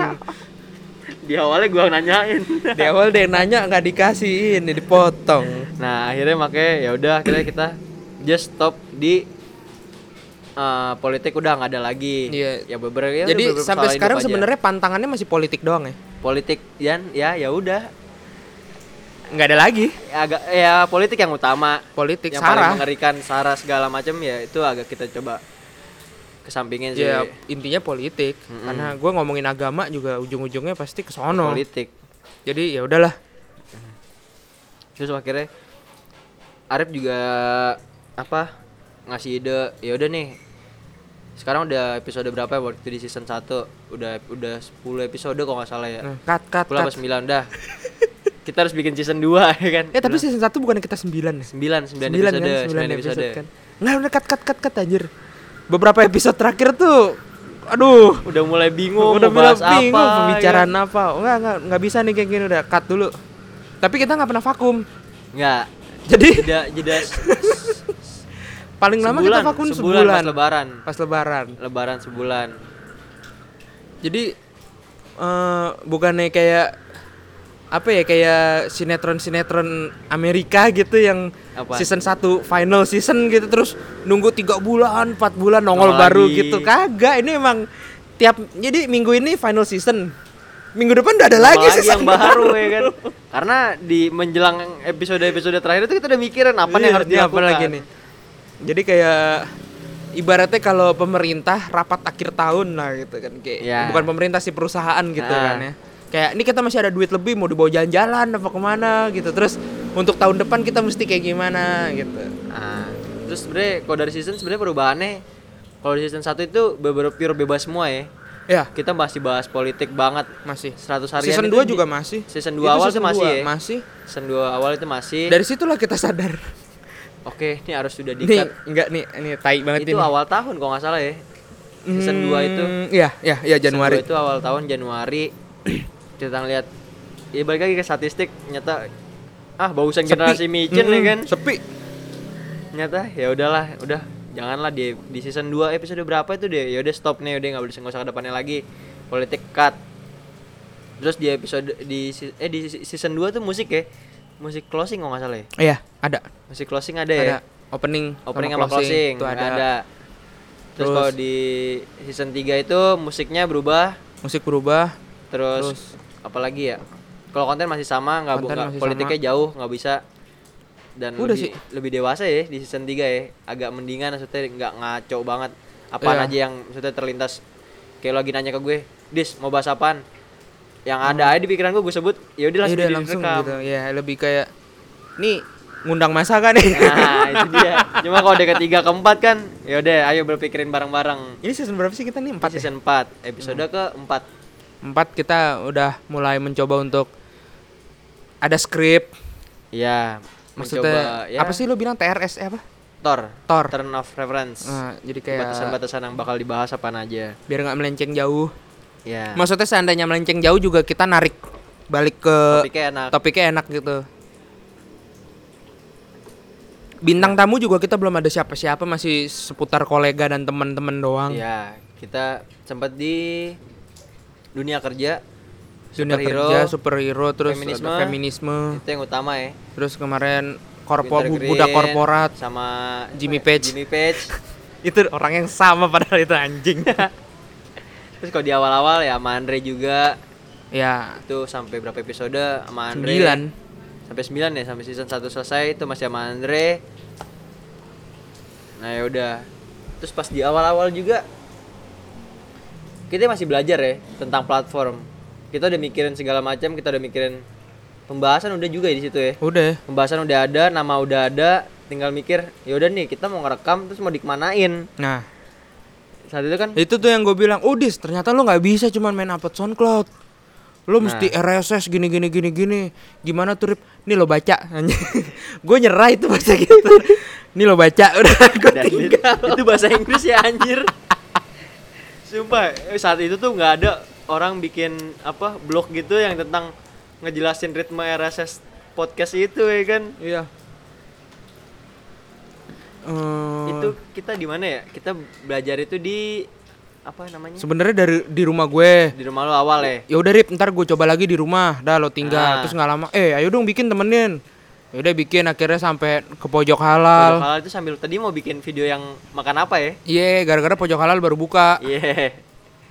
Di awalnya gua nanyain Di awal dia nanya nggak dikasih ini dipotong. nah akhirnya makanya ya udah akhirnya kita just stop di eh, politik udah nggak ada lagi Iya. ya beberapa ya Jadi beberapa sampai sekarang sebenarnya pantangannya masih politik doang ya. politik ya ya ya udah Nggak ada lagi. Ya, agak ya politik yang utama Politik yang paling sarah. mengerikan sara segala macam ya itu agak kita coba kesampingin sih Ya intinya politik. Karena gue ngomongin agama juga ujung-ujungnya pasti ke sono. politik Jadi ya udahlah. terus akhirnya Arif juga apa ngasih ide ya udah nih sekarang udah episode berapa ya waktu di season 1 udah udah 10 episode kok nggak salah ya Nah, cut cut 10 apa cut. 9 dah [laughs] kita harus bikin season 2 [laughs] ya kan Ya tapi season 1 bukan kita 9 ya? 9 9 9 episode kan, 9 9 episode, episode kan. Nggak udah cut cut cut cut anjir. Beberapa episode terakhir tuh aduh, udah mulai bingung udah bilang bingung apa pembicaraan ya. apa. Enggak enggak enggak bisa nih kayak gini udah cut dulu. Tapi kita nggak pernah vakum. nggak Jadi jeda jeda [laughs] paling lama sebulan, kita vakum sebulan, sebulan, pas lebaran. pas lebaran Lebaran sebulan. jadi eh bukannya kayak apa ya kayak sinetron sinetron Amerika gitu yang Apa? season 1 final season gitu terus nunggu tiga bulan empat bulan nongol baru lagi. gitu kagak ini emang tiap jadi minggu ini final season minggu depan udah ada lagi season yang baru ya kan. Karena di menjelang episode-episode terakhir itu kita udah mikirin apa nih Iya, yang harus ini apa dilakukan. lagi nih jadi kayak ibaratnya kalau pemerintah rapat akhir tahun lah gitu kan kayak Ya. bukan pemerintah sih perusahaan gitu Ah. kan ya kayak ini kita masih ada duit lebih mau dibawa jalan-jalan apa ke mana gitu terus untuk tahun depan kita mesti kayak gimana gitu Nah, terus sebenarnya kalau dari season sebenarnya perubahannya kalau di season 1 itu beberapa pure bebas semua ya. ya Kita masih bahas politik banget. masih 100 harian season itu 2 di- juga masih Season 2 Itu awal season tuh masih ya. masih Season 2 awal itu masih. dari situlah kita sadar Oke, ini harus sudah nih di-cut. enggak nih ini tai banget Itu ini awal tahun kalau nggak salah ya. Season 2 itu. Hmm, iya iya iya Season Januari 2 itu awal tahun Januari. Kita ngeliat ya balik lagi ke statistik nyata ah bagusan generasi micin ya Mm, kan? Sepi. Nyata ya udahlah udah janganlah di di season 2 episode berapa itu deh ya udah stop nih udah nggak boleh nggak usah ke depannya lagi. Politik cut. Terus di episode di eh di season 2 tuh musik ya? Musik closing kalau nggak salah ya? Iya ada. Musik closing ada, ya? Ada. Opening opening sama closing, itu nggak ada. ada. terus, Terus- kalau di season 3 itu musiknya berubah. Musik berubah. Terus, Terus- apalagi ya kalau konten masih sama nggak bu- Konten nggak- masih politiknya sama. jauh nggak bisa. Dan Udah lebih, sih. lebih dewasa ya di season 3 ya. Agak mendingan maksudnya nggak ngaco banget. Apaan Iya. aja yang maksudnya terlintas. Kayak lagi nanya ke gue dis mau bahas apaan? Yang ada aja di pikiran gue gue sebut ya udah langsung, di- langsung gitu. Ya lebih kayak nih ngundang masa kan? Nih [laughs] nah itu dia. Cuma kalau udah ketiga keempat kan ya udah ayo berpikirin bareng-bareng. Ini season berapa sih kita nih? Empat ya? season 4 episode ke 4 empat kita udah mulai mencoba untuk ada skrip ya maksudnya mencoba ya. apa sih lo bilang? TRS eh, apa? Tor. Tor. turn of reference. Nah, jadi kayak batasan-batasan yang bakal dibahas apa aja. Biar nggak melenceng jauh. Ya maksudnya seandainya melenceng jauh juga kita narik balik ke topiknya enak. topiknya enak gitu. Bintang tamu juga kita belum ada siapa-siapa masih seputar kolega dan teman-teman doang. Ya kita sempat di dunia kerja dunia superhero, kerja superhero terus feminisme. feminisme. itu yang utama ya. Terus kemarin korpo bu- budak Green korporat sama Jimmy ya? Page. Jimmy Page. [laughs] Itu orang yang sama padahal itu anjing. [laughs] Terus kalau di awal-awal ya sama Andre juga. Ya. Itu sampai berapa episode sama Andre? Sembilan. Sampai 9 ya sampai season 1 selesai itu masih sama Andre. Nah ya udah. Terus pas di awal-awal juga kita masih belajar ya tentang platform. Kita udah mikirin segala macam kita udah mikirin pembahasan udah juga di situ ya. Udah. Pembahasan udah ada nama udah ada tinggal mikir ya udah nih kita mau ngerekam terus mau dikemanain? Nah. Saat itu kan itu tuh yang gue bilang oh dis ternyata lo nggak bisa cuman main upload soundcloud. Lo Nah. mesti RSS gini gini gini gini. Gimana tuh Rip? nih lo baca. [laughs] Gue nyerah itu baca gitu [laughs] nih lo baca. [laughs] Udah gue tinggal. itu bahasa Inggris ya anjir sumpah eh, saat itu tuh nggak ada orang bikin apa blog gitu yang tentang ngejelasin ritme RSS podcast itu ya kan? Iya. Eh, itu kita di mana ya? Kita belajar itu di apa namanya? sebenarnya dari di rumah gue. Di rumah lo awal ya? Ya udah Rip ntar gue coba lagi di rumah. Dah lo tinggal. Ah. terus nggak lama. Eh ayo dong bikin temenin ya udah bikin akhirnya sampai ke pojok Pojok halal halal itu sambil tadi mau bikin video yang makan apa ya? Iya gara-gara pojok halal baru buka. Iya.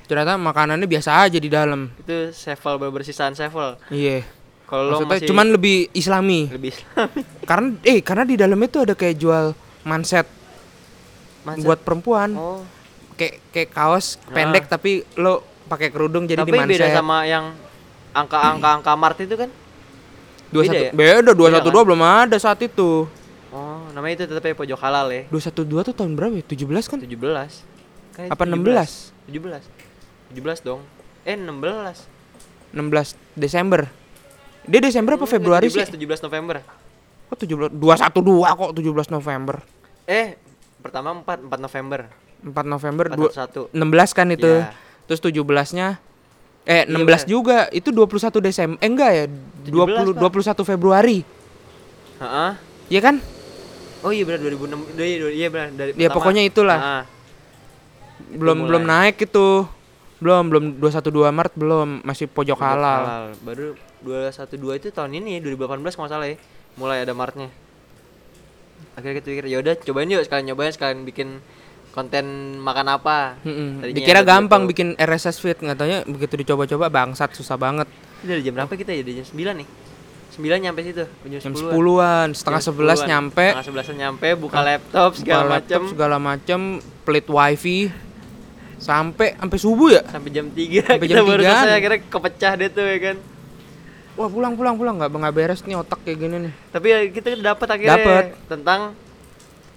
Ternyata makanannya biasa aja di dalam. Itu sevel bersisaan sevel. Iya. Kalau lo maksudnya masih cuman lebih islami. Lebih islami. [laughs] Karena eh karena di dalam itu ada kayak jual manset Masa- buat perempuan. Oh. Kayak kayak kaos pendek tapi lo pakai kerudung jadi tapi di manset. beda sama yang angka-angka angka Mart itu kan dua beda satu ya? beda dua satu kan? dua belum ada saat itu Oh, namanya itu tetap ya pojok halal ya. dua satu dua tuh tahun berapa ya tujuh belas kan 17. Kan Apa 16? 17. 17 dong. Eh, 16. 16 Desember dia Desember apa Februari 17, sih 17 November. kok 17 212 kok 17 November Eh, pertama 4 4 November. 4 November 4 dua, 16 kan itu Iya. terus 17-nya eh Iya, 16 bener. juga itu 21 Desember eh enggak ya 17, 20 Pak. 21 Februari Heeh. Iya kan Oh iya benar 2006. Iya, iya benar dari Ya, pertama. pokoknya itulah. Ah, belum mulai. belum naik itu. Belum belum 212 Maret belum masih pojok halal. halal. Baru 212 itu tahun ini 2018 kalau salah ya. Mulai ada Maretnya. Akhirnya kita pikir ya udah cobain yuk sekalian nyobain sekalian bikin konten makan apa. Tadinya Dikira gampang gitu. bikin RSS feed nggak taunya begitu dicoba-coba bangsat susah banget. Dari jam berapa kita ya? Dari jam 9 nih. 9 nyampe situ, jam, Jam 10-an. 10-an, setengah Jam 11 10-an. nyampe. Setengah 11 nyampe, buka laptop segala buka laptop, macem segala macem, pelit wifi sampai sampai subuh ya. sampai jam 3 Sampai kita jam baru 3-an. selesai akhirnya kepecah deh tuh ya kan. Wah pulang pulang pulang nggak nggak beres nih otak kayak gini nih. Tapi ya kita dapat akhirnya Dapet. tentang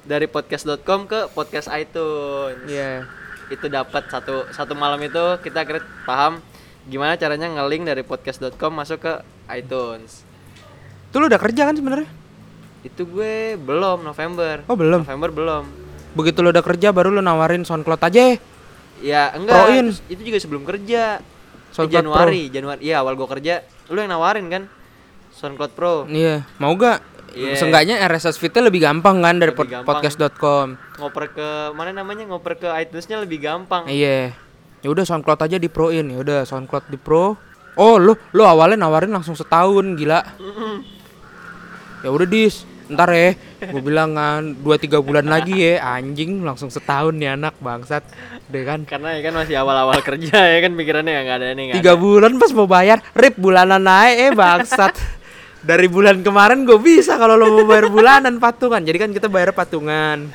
dari podcast.com ke podcast iTunes. Iya. Itu dapat satu satu malam itu kita akhirnya paham gimana caranya nge-link dari podcast.com masuk ke iTunes. Itu lu udah kerja kan sebenarnya? Itu gue belum November. Oh, belum. November belum. Begitu lu udah kerja baru lu nawarin SoundCloud aja. Ya enggak. Proin. Itu juga sebelum kerja. Eh, SoundCloud Januari, Januari. Iya, awal gua kerja, lu yang nawarin kan? SoundCloud Pro. Iya, mau gak? Iya. Seenggaknya RSS feed-nya lebih gampang kan dari pod- podcast.com. Ngoper ke mana namanya? Ngoper ke iTunes-nya lebih gampang. Iya. Ya udah SoundCloud aja di proin. Ya udah SoundCloud di pro. Oh, lu lu awalnya nawarin langsung setahun, gila. [laughs] Ya udah dis, ntar ya. Gue bilang kan 2 3 bulan lagi ya, anjing langsung setahun nih anak bangsat. Deh kan. Karena ya kan masih awal-awal kerja ya kan pikirannya nggak ada nih Tiga ada. bulan pas mau bayar, rip bulanan naik eh bangsat. [laughs] Dari bulan kemarin gue bisa kalau lo mau bayar bulanan patungan. Jadi kan kita bayar patungan.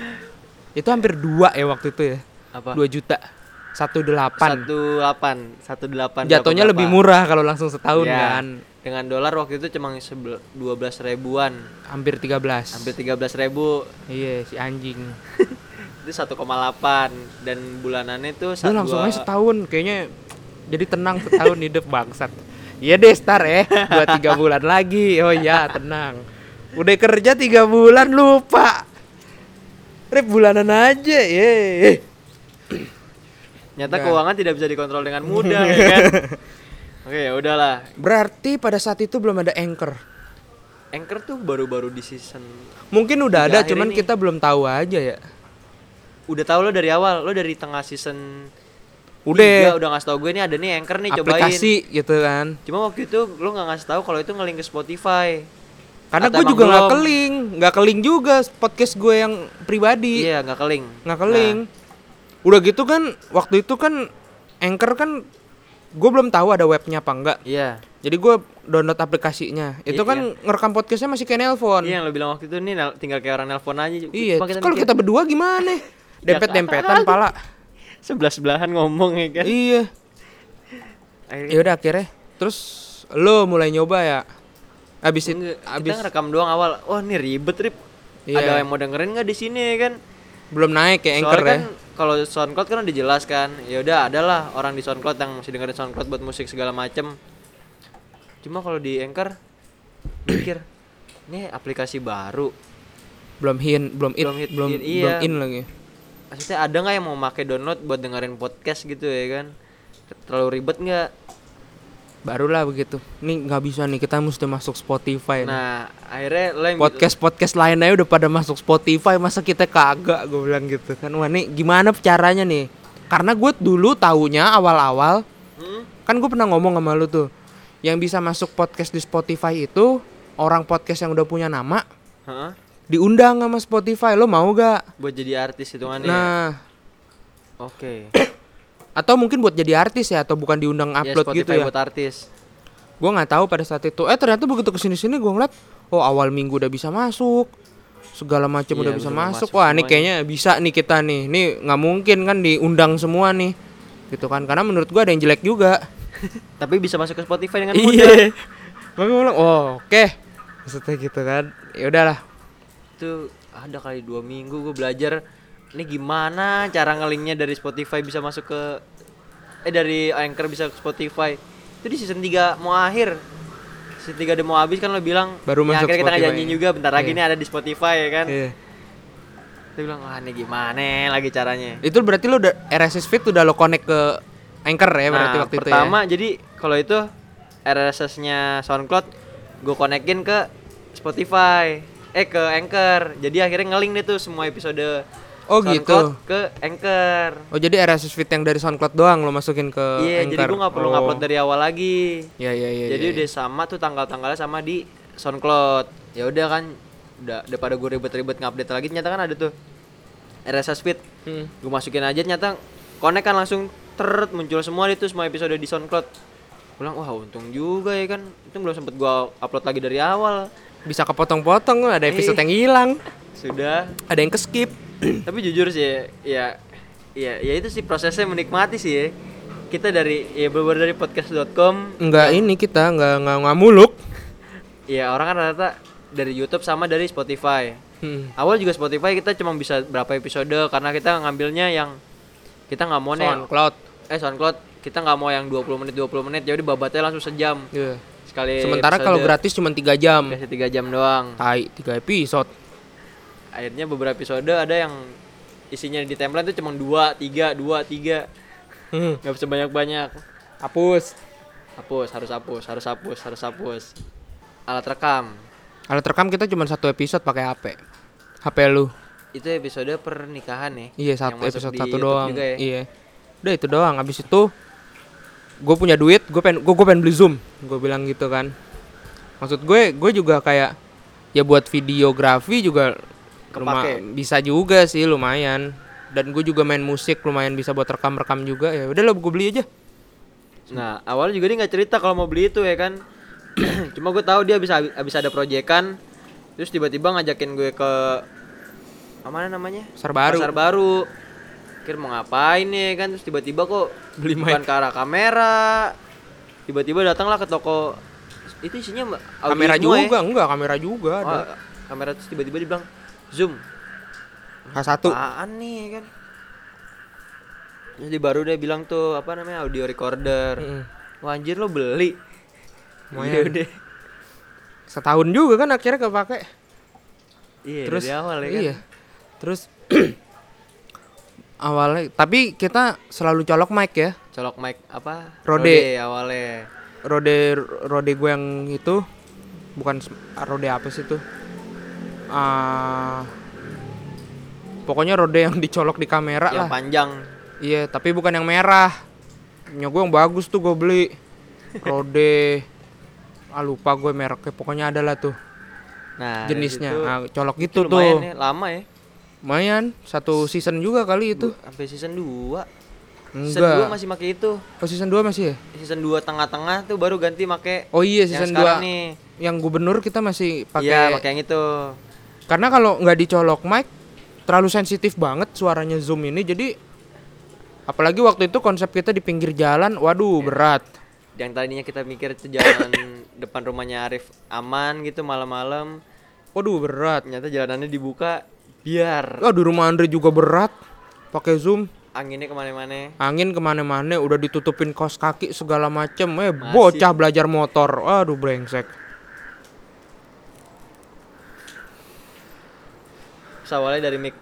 Itu hampir dua ya waktu itu ya. Apa? 2 juta. Satu delapan. Satu delapan, satu delapan. Jatuhnya berapa? lebih murah kalau langsung setahun Iya. kan. Dengan dolar waktu itu cuma dua belas ribuan, Hampir 13. hampir tiga belas ribu. Iya, si anjing. [laughs] Itu 1,8 dan bulanannya tuh Dia sa- langsung dua- aja setahun kayaknya jadi tenang setahun [laughs] hidup bangsat. Iya deh star ya, [laughs] dua tiga bulan lagi. Oh iya tenang. Udah kerja tiga bulan lupa. Rip bulanan aja, ye. Nyata Nggak. keuangan tidak bisa dikontrol dengan mudah [laughs] ya kan. Oke ya udahlah. Berarti pada saat itu belum ada anchor. Anchor tuh baru-baru di season. Mungkin udah ada, cuman ini. kita belum tahu aja ya. Udah tahu lo dari awal, lo dari tengah season. Udah. tiga udah ngasih tau gue nih ada nih Anchor nih cobain. Aplikasi gitu kan. Cuma waktu itu lo nggak ngasih tahu kalau itu nge-link ke Spotify. Karena gue juga nggak keling, nggak keling juga podcast gue yang pribadi. Iya nggak ke-link. nggak keling. Udah gitu kan waktu itu kan Anchor kan gue belum tahu ada webnya apa enggak. Nah, iya. Jadi gue download aplikasinya. Itu Iya, kan ngerekam podcastnya masih kayak nelpon. Iya yang lo bilang waktu itu nih tinggal kayak orang nelpon aja. Iya. Kalau kita berdua gimana? [laughs] Dempet-dempetan pala. Sebelah sebelahan ngomong ya kan. iya. Akhirnya Ya udah akhirnya. Terus lo mulai nyoba ya. Abis itu abis kita ngerekam doang awal. Wah, ini ribet, Rip. Iya. Ada yang mau dengerin nggak di sini ya kan? belum naik kayak Anchor Soalnya ya. kan kalau SoundCloud kan udah jelas kan. Ya udah adalah orang di SoundCloud yang masih dengerin SoundCloud buat musik segala macem. Cuma kalau di Anchor mikir [clears throat] ini aplikasi baru. Belum hit, belum in, Belum hit, belum in, iya. belum in lagi. Maksudnya ada nggak yang mau pakai download buat dengerin podcast gitu ya kan? Terlalu ribet nggak? Barulah begitu. Nih nggak bisa nih kita mesti masuk Spotify. nih. Nah, akhirnya lo yang podcast podcast lain aja udah pada masuk Spotify masa kita kagak gue bilang gitu kan wah nih gimana caranya nih karena gue dulu taunya awal-awal Hmm? kan gue pernah ngomong sama lu tuh yang bisa masuk podcast di Spotify itu orang podcast yang udah punya nama Hah? Diundang sama Spotify lo mau gak? Buat jadi artis hitungannya. ya? nah. Oke. atau mungkin buat jadi artis ya atau bukan diundang Ya, upload Spotify gitu ya? buat artis. gue nggak tahu pada saat itu. Eh ternyata begitu ke sini sini gue ngeliat oh awal minggu udah bisa masuk. Segala macam Iya, udah bisa masuk. masuk wah ini kayaknya bisa nih kita nih. Ini nggak mungkin kan diundang semua nih. Gitu kan karena menurut gue ada yang jelek juga. [laughs] Tapi bisa masuk ke Spotify dengan mudah. iya. Makanya gue bilang oh oke. Maksudnya gitu kan. Ya udahlah Itu ada kali dua minggu gue belajar ini gimana cara ngelinknya dari Spotify bisa masuk ke eh dari Anchor bisa ke Spotify. Itu di season 3 mau akhir. Season 3 udah mau habis kan lo bilang Baru ya, masuk akhirnya kita ngejanjiin juga bentar lagi Iya. nih ada di Spotify ya kan. Iya. Dia bilang wah ini gimana lagi caranya. itu berarti lo udah RSS feed udah lo connect ke Anchor ya berarti Nah, waktu itu pertama ya jadi kalau itu RSS-nya SoundCloud gue konekin ke Spotify. Eh ke Anchor. Jadi akhirnya ngelink deh tuh semua episode Oh SoundCloud gitu. ke Anchor. Oh jadi RSS feed yang dari SoundCloud doang lo masukin ke Iya, jadi Anchor? gua nggak perlu Oh. ngupload dari awal lagi. Iya iya iya. jadi iya, udah sama tuh tanggal-tanggalnya sama di SoundCloud. Ya udah kan udah daripada gue ribet-ribet ngupdate lagi ternyata kan ada tuh RSS feed. Hmm. Gue masukin aja ternyata connect kan langsung teret muncul semua itu semua episode di SoundCloud. Pulang wah untung juga ya kan. Itu belum sempet gua upload lagi dari awal. Bisa kepotong-potong ada episode Eh. yang hilang, Sudah. ada yang ke-skip. [clears throat] Tapi jujur sih ya ya ya itu sih prosesnya menikmati sih ya. Kita dari ya bener dari podcast.com Enggak ini kita enggak enggak, enggak muluk. [laughs] ya orang kan rata dari YouTube sama dari Spotify. Hmm. Awal juga Spotify kita cuma bisa berapa episode karena kita ngambilnya yang kita nggak mau nih SoundCloud. eh SoundCloud kita nggak mau yang 20 menit 20 menit ya udah babatnya langsung sejam Iya. Sekali Sementara episode kalau gratis cuma 3 jam. kasih tiga jam doang Tai, 3 episode. akhirnya beberapa episode ada yang isinya di timeline itu cuma dua tiga dua tiga Hmm. nggak bisa banyak banyak Hapus. hapus harus hapus harus hapus harus hapus alat rekam Alat rekam kita cuma satu episode pakai HP. HP lu. itu episode pernikahan ya Iya, satu episode satu YouTube doang. ya. Iya. Udah itu doang. Habis itu gue punya duit, gue pengen gue pengen beli Zoom. Gue bilang gitu kan. Maksud gue, gue juga kayak ya buat videografi juga luma- Kepake. bisa juga sih lumayan. Dan gue juga main musik lumayan bisa buat rekam-rekam juga ya. Udah lo gue beli aja. Nah awalnya juga dia nggak cerita kalau mau beli itu ya kan. [clears throat] Cuma gue tahu dia bisa habis ada proyekan, terus tiba-tiba ngajakin gue ke mana namanya? Pasar baru. Pasar baru. Kira mau ngapain nih kan? Terus tiba-tiba kok Beli bukan ke arah kamera. Tiba-tiba datanglah ke toko itu isinya audio kamera semua ya. juga, enggak kamera juga ada. Oh, kamera terus tiba-tiba dia bilang zoom. H1. Apaan nih kan? Jadi baru dia bilang tuh apa namanya audio recorder. Mm-mm. Wah anjir lo beli. Lumayan. Iya udah. Setahun juga kan akhirnya kepake. Iya Terus dari awal ya kan. Iya. Terus [clears throat] [clears throat] awalnya tapi kita selalu colok mic ya. Colok mic apa? Rode. awalnya. Rode rode gue yang itu bukan s- rode apa sih itu? Ah pokoknya rode yang dicolok di kamera Yang lah. panjang. Iya, tapi bukan yang merah. Punya gue yang bagus tuh gue beli. [laughs] Rode ah lupa gue mereknya pokoknya ada lah tuh Nah, jenisnya. Nah, colok itu gitu tuh. lumayan ya, lama ya. Lumayan, satu season juga kali itu. Sampai season 2. Season Enggak. 2 masih pakai itu. Oh season 2 masih ya? Season 2 tengah-tengah tuh baru ganti make Oh iya yang season sekarang 2 nih. yang gubernur kita masih Iya, pakai pakai yang itu. karena kalau nggak dicolok mic terlalu sensitif banget suaranya zoom ini jadi apalagi waktu itu konsep kita di pinggir jalan waduh berat Yang tadinya kita mikir itu jalan [laughs] depan rumahnya Arif aman gitu malam-malam. waduh berat Ternyata jalanannya dibuka biar. Oh di rumah Andre juga berat. Pakai zoom. Anginnya ke mana-mana. angin ke mana-mana udah ditutupin kos kaki segala macem. Eh Masih. bocah belajar motor. Aduh brengsek. Awalnya dari mic.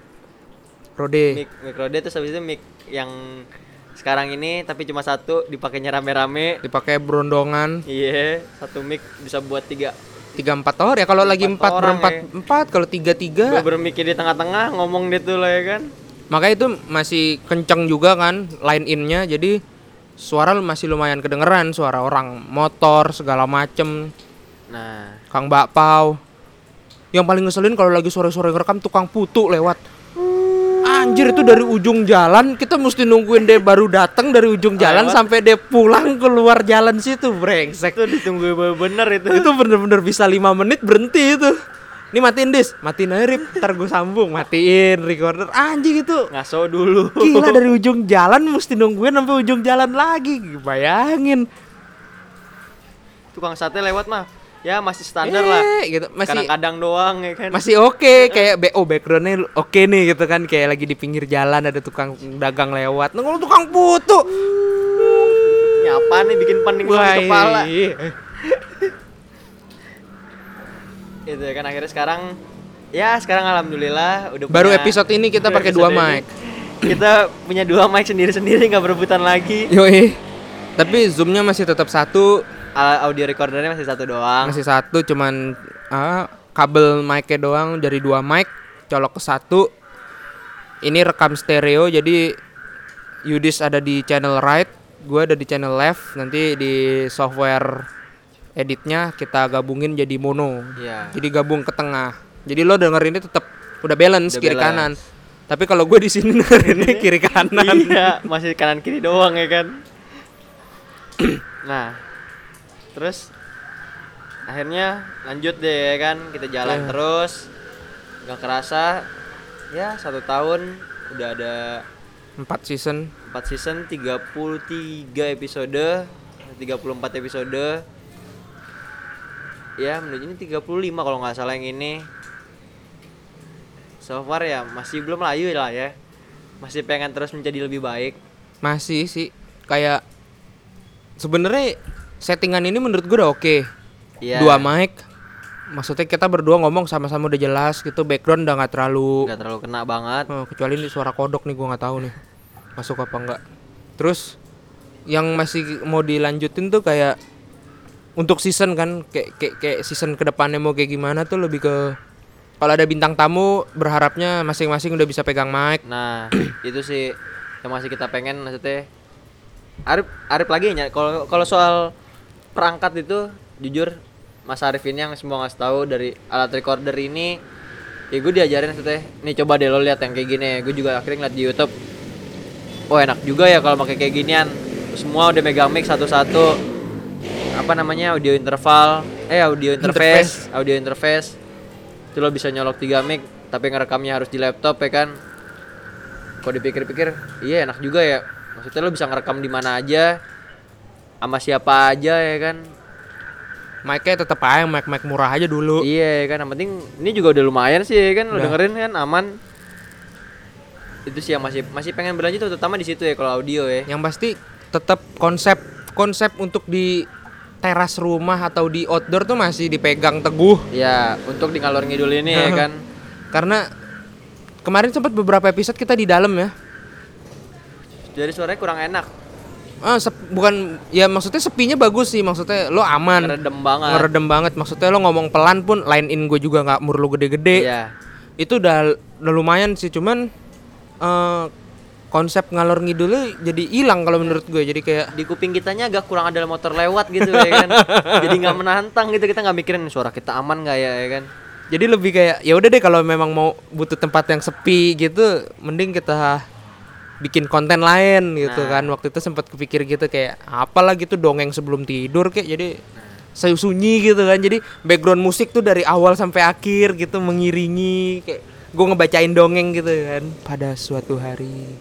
Rode. Mic mic Rode terus habis itu mic yang sekarang ini tapi cuma satu dipakainya rame-rame. dipakai berondongan. Iya, satu mic bisa buat tiga. Tiga empat orang ya. Kalau lagi Empat berempat ya. empat kalau tiga tiga bermikir di tengah-tengah ngomong tuh lah ya kan. Makanya itu masih kenceng juga kan line in-nya. Jadi suara masih lumayan kedengeran suara orang motor segala macem. Nah, Kang Bakpao. Yang paling ngeselin kalau lagi sore-sore ngerekam tukang putu lewat Anjir itu dari ujung jalan kita mesti nungguin dia baru datang dari ujung jalan lewat. sampai dia pulang keluar jalan situ brengsek itu ditunggu bener itu. itu bener-bener bisa lima menit berhenti itu ini matiin dis matiin aja Rip ntar gue sambung matiin recorder anjing itu Ngaso dulu. Gila dari ujung jalan mesti nungguin sampai ujung jalan lagi. Bayangin. Tukang sate lewat mah. Ya masih standar lah. Eh, gitu. Masih Kadang-kadang doang ya kan. masih oke [laughs] kayak BO backgroundnya oke nih gitu kan kayak lagi di pinggir jalan ada tukang dagang lewat. Kalau tukang putu. Nyapa nih bikin pening di kepala. iya. [laughs] Itu ya kan akhirnya sekarang ya sekarang alhamdulillah udah Baru punya- episode ini kita pakai dua mic. Kita punya dua mic sendiri-sendiri nggak berebutan lagi. Yoi. Tapi zoomnya masih tetap satu, Audio recordernya masih satu doang. masih satu cuman ah, kabel mic-nya doang dari dua mic colok ke satu. Ini rekam stereo jadi Yudis ada di channel right, gue ada di channel left. Nanti di software editnya kita gabungin jadi mono. Iya. Jadi gabung ke tengah. Jadi lo dengerinnya tetap udah balance Udah kiri balance. kanan. Tapi kalau gue di sini [laughs] dengerinnya kiri kanan. iya masih kanan kiri doang ya kan [clears throat] nah terus akhirnya lanjut deh ya kan? Kita jalan Iya. terus. Nggak kerasa ya satu tahun udah ada Empat season. 4 season 33 episode 34 episode. Ya menuju ini 35 kalau nggak salah yang ini. So far ya masih belum layu lah ya. Masih pengen terus menjadi lebih baik. Masih sih kayak sebenarnya settingan ini menurut gue udah oke. Iya. Dua mic. Maksudnya kita berdua ngomong sama-sama udah jelas gitu background udah nggak terlalu nggak terlalu kena banget Oh, kecuali ini suara kodok nih gua nggak tahu nih masuk apa enggak. Terus yang masih mau dilanjutin tuh kayak untuk season kan kayak kayak, kayak season ke depannya mau kayak gimana tuh lebih ke kalau ada bintang tamu berharapnya masing-masing udah bisa pegang mic. nah [clears throat] itu sih yang masih kita pengen maksudnya Arif Arif lagi ya kalau kalau soal perangkat itu jujur Mas Arif ini yang semua ngasih tahu dari alat recorder ini ya gue diajarin maksudnya nih coba deh lo lihat yang kayak gini. Gue juga akhirnya ngeliat di YouTube. Oh enak juga ya kalau pakai kayak ginian. Semua udah megang mic satu-satu. Apa namanya? Audio interval. Eh audio interface, audio interface. Itu lo bisa nyolok tiga mic tapi ngerekamnya harus di laptop ya kan? Kalau dipikir-pikir iya enak juga ya. Maksudnya lo bisa ngerekam di mana aja sama siapa aja ya kan? Mic-nya tetap aja mic mic murah aja dulu. iya ya kan? Yang penting ini juga udah lumayan sih ya kan? Lo dengerin kan aman. Itu sih yang masih masih pengen berlanjut tuh, terutama di situ ya kalau audio ya. Yang pasti tetap konsep konsep untuk di teras rumah atau di outdoor tuh masih dipegang teguh. ya untuk di ngalor ngidul ini ya kan? [laughs] Karena kemarin sempat beberapa episode kita di dalam ya. jadi suaranya kurang enak Ah, sep- bukan ya maksudnya sepinya bagus sih maksudnya lo aman. Ngeredem banget. Ngeredem banget maksudnya lo ngomong pelan pun line in gue juga nggak murlu gede-gede. Iya. Itu udah udah lumayan sih cuman eh konsep ngalor ngidulnya jadi hilang kalau menurut gue jadi kayak di kuping kitanya agak kurang ada motor lewat gitu ya kan. [laughs] Jadi nggak menantang gitu kita nggak mikirin suara kita aman nggak ya ya kan. Jadi lebih kayak ya udah deh kalau memang mau butuh tempat yang sepi gitu mending kita bikin konten lain gitu Nah. kan. Waktu itu sempat kepikir gitu kayak apalah gitu dongeng sebelum tidur kayak. Jadi saya sunyi gitu kan. Jadi background musik tuh dari awal sampai akhir gitu mengiringi kayak gue ngebacain dongeng gitu kan. Pada suatu hari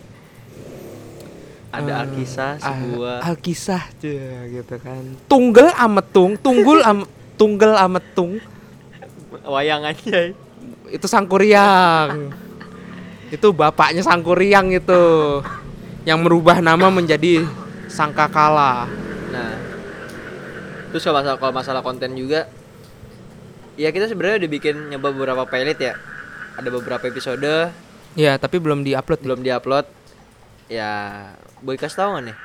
ada Eh, alkisah ah, sebuah. alkisah tuh gitu kan. Tunggal ametung tunggul am tunggal ametung wayangannya itu sangkuriang itu bapaknya sangkuriang itu yang merubah nama menjadi sangkakala. Nah terus kalau masalah kalau masalah konten juga ya kita sebenarnya udah bikin nyoba beberapa pilot ya. Ada beberapa episode. Ya tapi belum diupload. Ya. belum diupload. Ya boy kasih tahu nih?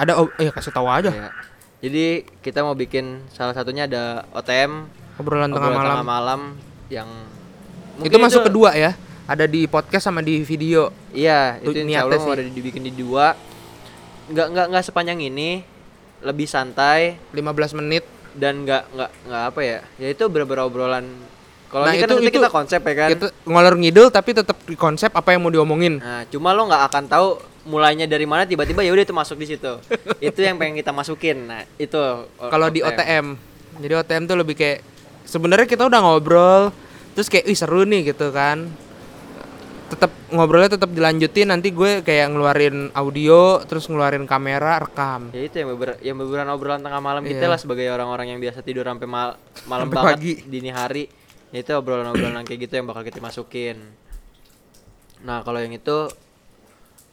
Ada oh ya kasih tahu aja. Ya. jadi kita mau bikin salah satunya ada OTM obrolan tengah obrolan malam. tengah malam yang itu masuk kedua ya ada di podcast sama di video Iya, itu insya Allah mau sih. ada dibikin di dua. Nggak nggak nggak sepanjang ini, lebih santai 15 menit dan nggak nggak nggak apa ya? Ya itu beberapa obrolan. Kalau Nah, ini kan itu- nanti itu- kita konsep ya kan. kita ngolor ngidul tapi tetap di konsep apa yang mau diomongin Nah, cuma lo nggak akan tahu mulainya dari mana tiba-tiba ya udah itu masuk di situ. [laughs] itu yang pengen kita masukin. Nah, itu kalau di OTM jadi OTM tuh lebih kayak sebenarnya kita udah ngobrol terus kayak ih seru nih gitu kan tetap ngobrolnya tetap dilanjutin nanti gue kayak ngeluarin audio terus ngeluarin kamera rekam Ya itu yang beber yang beberan obrolan tengah malam kita Iya. lah sebagai orang-orang yang biasa tidur sampai mal malam Sampai banget pagi. dini hari. Ya itu obrolan-obrolan kayak gitu yang bakal kita masukin. Nah, kalau yang itu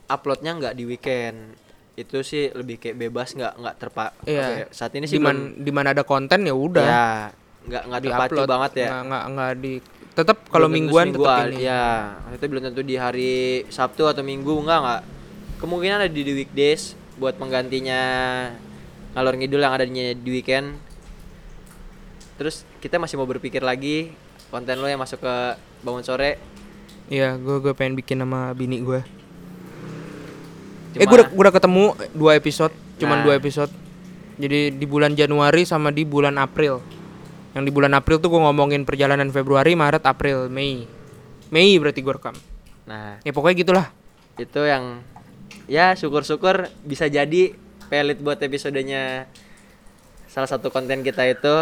uploadnya nggak di weekend. Itu sih lebih kayak bebas nggak nggak terpa apa Iya. ya, Saat ini sih di belum di mana ada konten ya udah ya nggak nggak terpacu banget ya. nggak nggak di tetap kalau mingguan tetap ini Ya, itu belum tentu di hari Sabtu atau Minggu enggak enggak. Kemungkinan ada di, weekdays buat penggantinya ngalor ngidul yang ada di, weekend. terus kita masih mau berpikir lagi konten lo yang masuk ke bangun sore Iya, gue gue pengen bikin sama bini gue. Cuma- Eh, gue udah, gua udah ketemu dua episode, cuman Nah. dua episode. Jadi di bulan Januari sama di bulan April. Yang di bulan April tuh gue ngomongin perjalanan Februari, Maret, April, Mei. Mei berarti gue rekam. nah Ya pokoknya gitulah. itu yang ya syukur-syukur bisa jadi pelit buat episodenya salah satu konten kita itu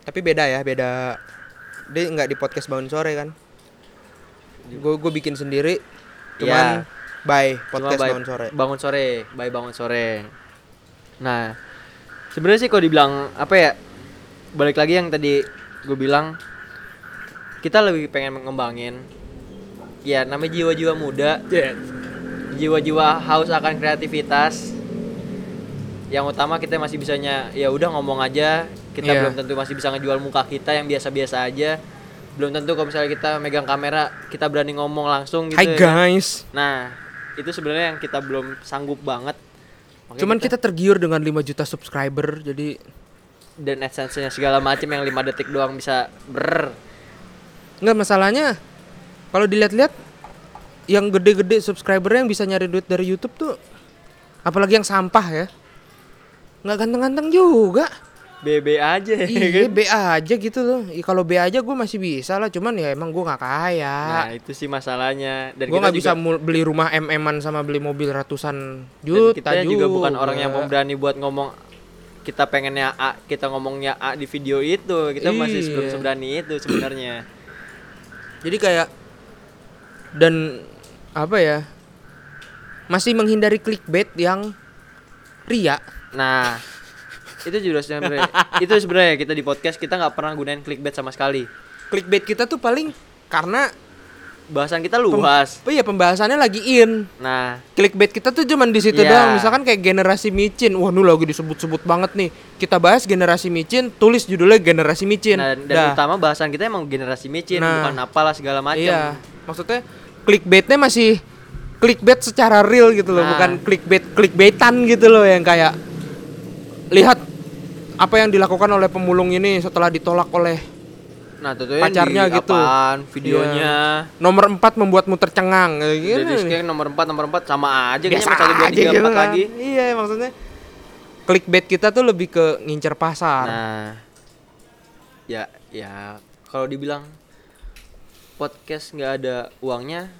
Tapi beda ya, beda. Dia nggak di podcast bangun sore kan? Gue gue bikin sendiri. Cuman Ya. by Cuma podcast by- bangun sore. bangun sore by bangun sore nah sebenarnya sih kalau dibilang apa ya balik lagi yang tadi gue bilang kita lebih pengen mengembangin ya namanya jiwa-jiwa muda. Jiwa-jiwa haus akan kreativitas. Yang utama kita masih bisanya ya udah ngomong aja. Kita Iya. belum tentu masih bisa ngejual muka kita yang biasa-biasa aja. Belum tentu kalau misalnya kita megang kamera kita berani ngomong langsung gitu Hai ya. guys. nah itu sebenarnya yang kita belum sanggup banget. Makanya Cuman kita tergiur dengan 5 juta subscriber jadi dan adsense-nya segala macam yang 5 detik doang bisa ber nggak masalahnya kalau dilihat-lihat yang gede-gede subscribernya yang bisa nyari duit dari YouTube tuh apalagi yang sampah ya nggak ganteng-ganteng juga BB aja ya iya kan? B aja gitu loh Ih, kalau B aja gue masih bisa lah cuman ya emang gue nggak kaya Nah, itu sih masalahnya. Dan gue bisa juga, mul- beli rumah MM-an sama beli mobil ratusan dan juta kita juga bukan orang yang juga. pemberani buat ngomong kita pengennya A, kita ngomongnya A di video itu. Kita masih Iya. belum seberani itu sebenarnya. jadi kayak dan apa ya masih menghindari clickbait yang ria Nah, itu juga sebenarnya itu sebenarnya kita di podcast kita nggak pernah gunain clickbait sama sekali. clickbait kita tuh paling karena Bahasan kita luas. oh iya pembahasannya lagi in Nah, clickbait kita tuh cuman di situ Iya. doang misalkan kayak generasi micin wah nu lagi disebut-sebut banget nih kita bahas generasi micin tulis judulnya generasi micin nah, dan Dah. utama bahasan kita emang generasi micin, Nah. bukan apalah segala macam. iya maksudnya clickbaitnya masih clickbait secara real gitu loh Nah. bukan clickbait clickbaitan gitu loh yang kayak lihat apa yang dilakukan oleh pemulung ini setelah ditolak oleh Nah, tentunya Pacarnya di gitu. apaan, videonya. nomor 4 membuatmu tercengang kayak gitu Jadi sekarang nomor 4 nomor 4 sama aja kayaknya biasa satu dua aja tiga gitu empat kan. lagi. Iya maksudnya clickbait kita tuh lebih ke ngincer pasar. Nah, ya ya kalau dibilang podcast nggak ada uangnya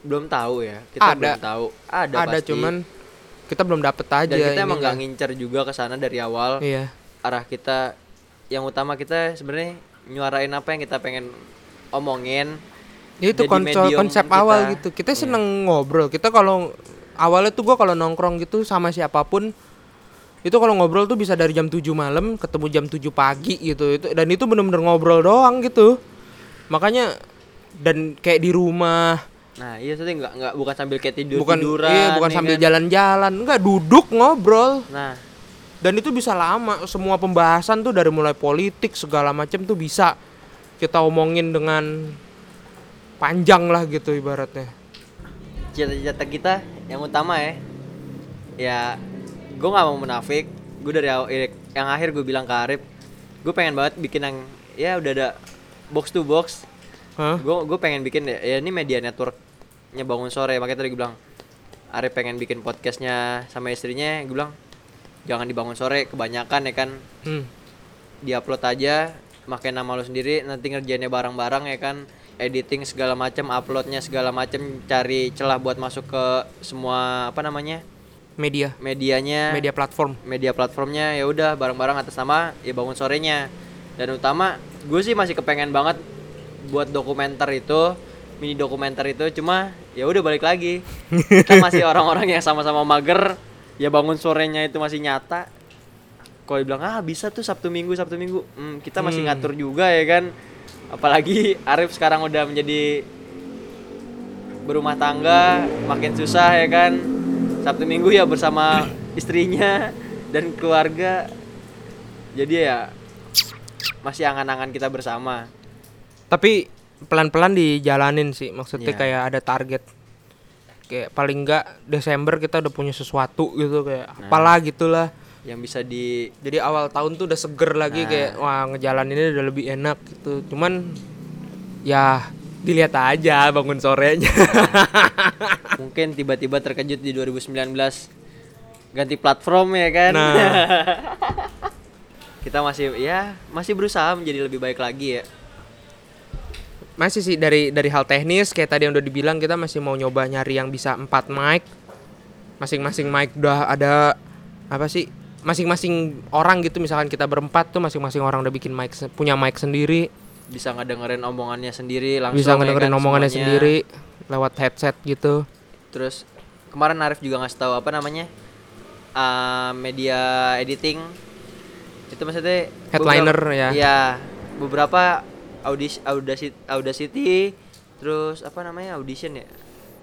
belum tahu ya. Kita Ada. belum tahu. Ada, ada pasti. cuman kita belum dapet aja. dan kita emang nggak ngincer juga ke sana dari awal. Iya. Arah kita yang utama kita sebenarnya nyuarain apa yang kita pengen omongin. Ya itu konsep konsep kita. awal gitu. Kita Iya. seneng ngobrol. Kita kalau awalnya tuh gua kalau nongkrong gitu sama siapa pun itu kalau ngobrol tuh bisa dari jam 7 malam ketemu jam 7 pagi gitu. Itu dan itu bener-bener ngobrol doang gitu. Makanya dan kayak di rumah Nah, iya tadi nggak nggak bukan sambil kayak tidur bukan tiduran. iya, bukan ya sambil kan? jalan-jalan, enggak duduk ngobrol. Nah, dan itu bisa lama semua pembahasan tuh dari mulai politik segala macam tuh bisa kita omongin dengan panjang lah gitu ibaratnya. Cita-cita kita yang utama ya. Ya gue nggak mau munafik. Gue dari awal eh, yang akhir gue bilang ke Arif gue pengen banget bikin yang ya udah ada box to box. Hah? gue gue pengen bikin ya, ya ini media networknya bangun sore. Makanya tadi gue bilang Arif pengen bikin podcastnya sama istrinya. Gue bilang jangan dibangun sore kebanyakan ya kan. Hmm. diupload aja pakai nama lo sendiri nanti ngerjainnya bareng-bareng ya kan. Editing segala macam uploadnya segala macam cari celah buat masuk ke semua apa namanya? Media. Medianya. Media platform. Media platformnya ya udah bareng-bareng atas nama ya bangun sorenya. Dan utama gue sih masih kepengen banget buat dokumenter itu mini dokumenter itu cuma ya udah balik lagi. [laughs] Kita masih orang-orang yang sama-sama mager ya bangun sorenya itu masih nyata. Kalau dibilang ah bisa tuh sabtu minggu sabtu minggu. Hmm, kita masih Hmm. ngatur juga ya kan. Apalagi Arif sekarang udah menjadi berumah tangga makin susah ya kan. Sabtu minggu ya bersama [clears throat] istrinya dan keluarga. Jadi ya masih angan-angan kita bersama. Tapi pelan-pelan dijalanin sih. Maksudnya Iya. kayak ada target kayak paling enggak Desember kita udah punya sesuatu gitu kayak Nah. apalah gitulah yang bisa di Jadi awal tahun tuh udah seger lagi Nah. kayak wah ngejalaninnya udah lebih enak gitu. Cuman ya dilihat aja bangun sorenya. [laughs] mungkin tiba-tiba terkejut di 2019 ganti platform ya kan Nah. [laughs] kita masih ya masih berusaha menjadi lebih baik lagi ya masih sih dari dari hal teknis kayak tadi yang udah dibilang kita masih mau nyoba nyari yang bisa 4 mic. Masing-masing mic udah ada apa sih? Masing-masing orang gitu misalkan kita berempat tuh masing-masing orang udah bikin mic punya mic sendiri, bisa ngedengerin omongannya sendiri langsung bisa ya ngedengerin kan, omongannya semuanya. sendiri lewat headset gitu. terus kemarin Arif juga ngasih tahu apa namanya uh, media editing itu maksudnya Headliner beberapa- ya. iya beberapa audis audacity, audacity terus apa namanya audition ya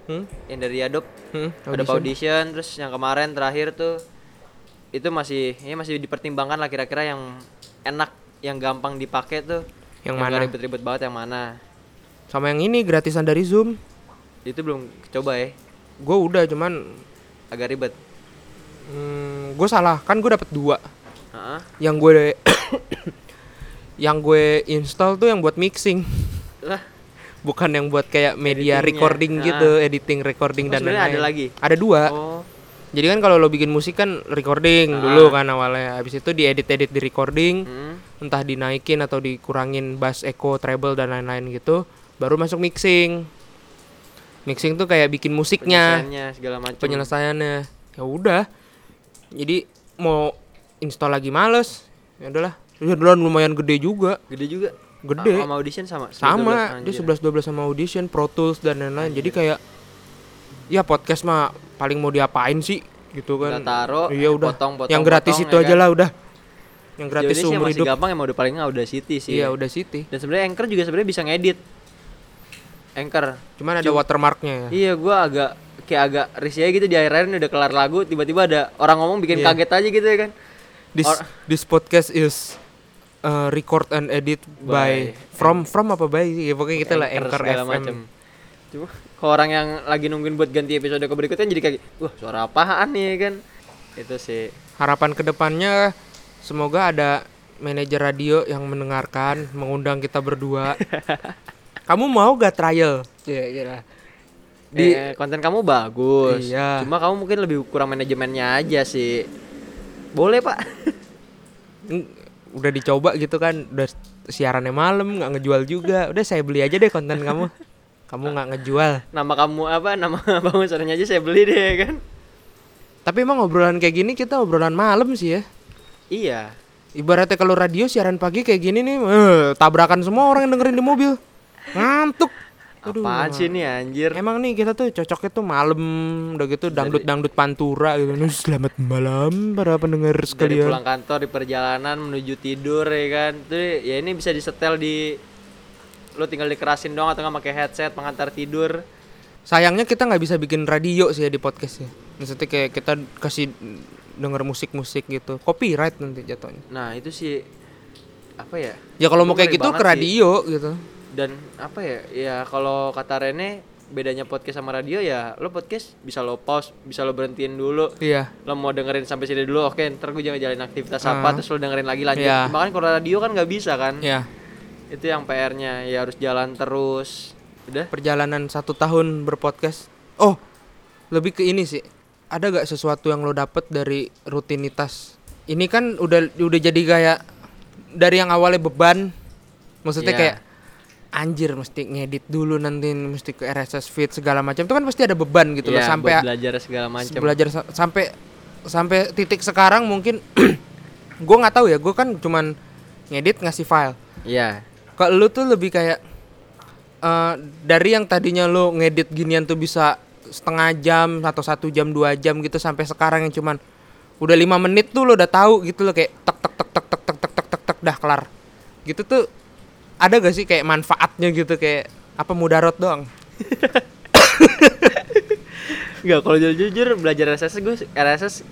Hmm? yang dari Adobe Hmm, Adobe audition. audition terus yang kemarin terakhir tuh itu masih ya masih dipertimbangkan lah kira-kira yang enak yang gampang dipakai tuh Yang nggak mana? ribet-ribet banget yang mana Sama yang ini gratisan dari Zoom. itu belum coba ya Gue udah cuman agak ribet hmm, gue salah kan gue dapet dua. Heeh. Yang gue [coughs] yang gue install tuh yang buat mixing. lah bukan yang buat kayak media recording Ah. gitu, editing, recording Oh, dan lain-lain. ada lagi? Ada dua. oh Jadi kan kalau lo bikin musik kan recording Ah. dulu kan awalnya. Habis itu diedit-edit di recording, hmm. entah dinaikin atau dikurangin bass, echo, treble dan lain-lain gitu, baru masuk mixing. Mixing tuh kayak bikin musiknya, penyelesaiannya segala macam penyelesaiannya. Ya udah. Jadi mau install lagi males. Ya udahlah. Ya udahlah, lumayan gede juga. gede juga? Gede. sama audition sama? Sama 12, dia anjir. 11 12 sama audition Pro Tools dan lain-lain. Jadi kayak ya podcast mah paling mau diapain sih gitu kan. Udah taro, iya udah. potong, potong, yang gratis potong, itu ya aja kan? lah udah. Yang Sejauh gratis sih seumur masih hidup. gampang emang udah paling udah city sih. Iya udah City dan sebenarnya anchor juga sebenarnya bisa ngedit. Anchor. Cuman ada watermarknya ya. Iya gua agak kayak agak risih aja gitu di akhir-akhir ini udah kelar lagu tiba-tiba ada orang ngomong bikin Iya. kaget aja gitu ya kan. This Or- this podcast is uh, record and edit by, By- from from apa by ya pokoknya kita lah anchor FM macem. Cuma kalau orang yang lagi nungguin buat ganti episode ke berikutnya jadi kayak wah suara apaan nih ya kan? Itu sih. Harapan ke depannya semoga ada manajer radio yang mendengarkan mengundang kita berdua. [laughs] Kamu mau gak trial? Iya iya di konten kamu bagus. Iya. cuma kamu mungkin lebih kurang manajemennya aja sih. Boleh pak udah dicoba gitu kan udah siarannya malam nggak ngejual juga. Udah saya beli aja deh konten kamu. Kamu nggak ngejual. Nama kamu apa? Nama [laughs] bangun suaranya aja saya beli deh kan? Tapi emang obrolan kayak gini kita obrolan malam sih ya. Iya. Ibaratnya kalau radio siaran pagi kayak gini nih eh, tabrakan semua orang yang dengerin di mobil. Ngantuk Aduh, apaan sih nih anjir Emang nih kita tuh cocoknya tuh malam udah gitu dangdut-dangdut pantura gitu. Selamat malam para pendengar dari sekalian. pulang kantor di perjalanan menuju tidur ya kan tuh ya ini bisa disetel di lu tinggal dikerasin doang atau nggak pakai headset pengantar tidur Sayangnya kita nggak bisa bikin radio sih ya di podcast ya. Maksudnya kayak kita kasih denger musik-musik gitu. Copyright nanti jatuhnya. nah itu sih apa ya Ya kalau mau kayak gitu ke sih. radio gitu. Dan apa ya ya kalau kata Rene bedanya podcast sama radio ya lo podcast bisa lo pause bisa lo berhentiin dulu Iya. lo mau dengerin sampai sini dulu oke ntar gue jangan jalanin aktivitas apa Ah. terus lo dengerin lagi lanjut Iya. bahkan kalau radio kan nggak bisa kan Ya, itu yang PR-nya ya harus jalan terus udah perjalanan satu tahun berpodcast. Oh, lebih ke ini sih. Ada gak sesuatu yang lo dapet dari rutinitas? Ini kan udah udah jadi kayak dari yang awalnya beban, maksudnya Iya. kayak anjir mesti ngedit dulu nanti mesti ke RSS feed segala macam. Itu kan pasti ada beban gitu loh ya, sampai belajar segala macam. belajar sa- sampai sampai titik sekarang mungkin [clears throat] gue nggak tahu ya gue kan cuman ngedit ngasih file. Ya ke lu tuh lebih kayak eh, dari yang tadinya lu ngedit ginian tuh bisa setengah jam atau satu jam dua jam gitu sampai sekarang yang cuman udah lima menit tuh lo udah tahu gitu loh kayak tek tek tek tek tek tek tek tek tek dah kelar. Gitu tuh ada gak sih kayak manfaatnya gitu? Kayak apa mudarat doang? [laughs] Enggak, kalau jujur, jujur belajar RSS gue RSS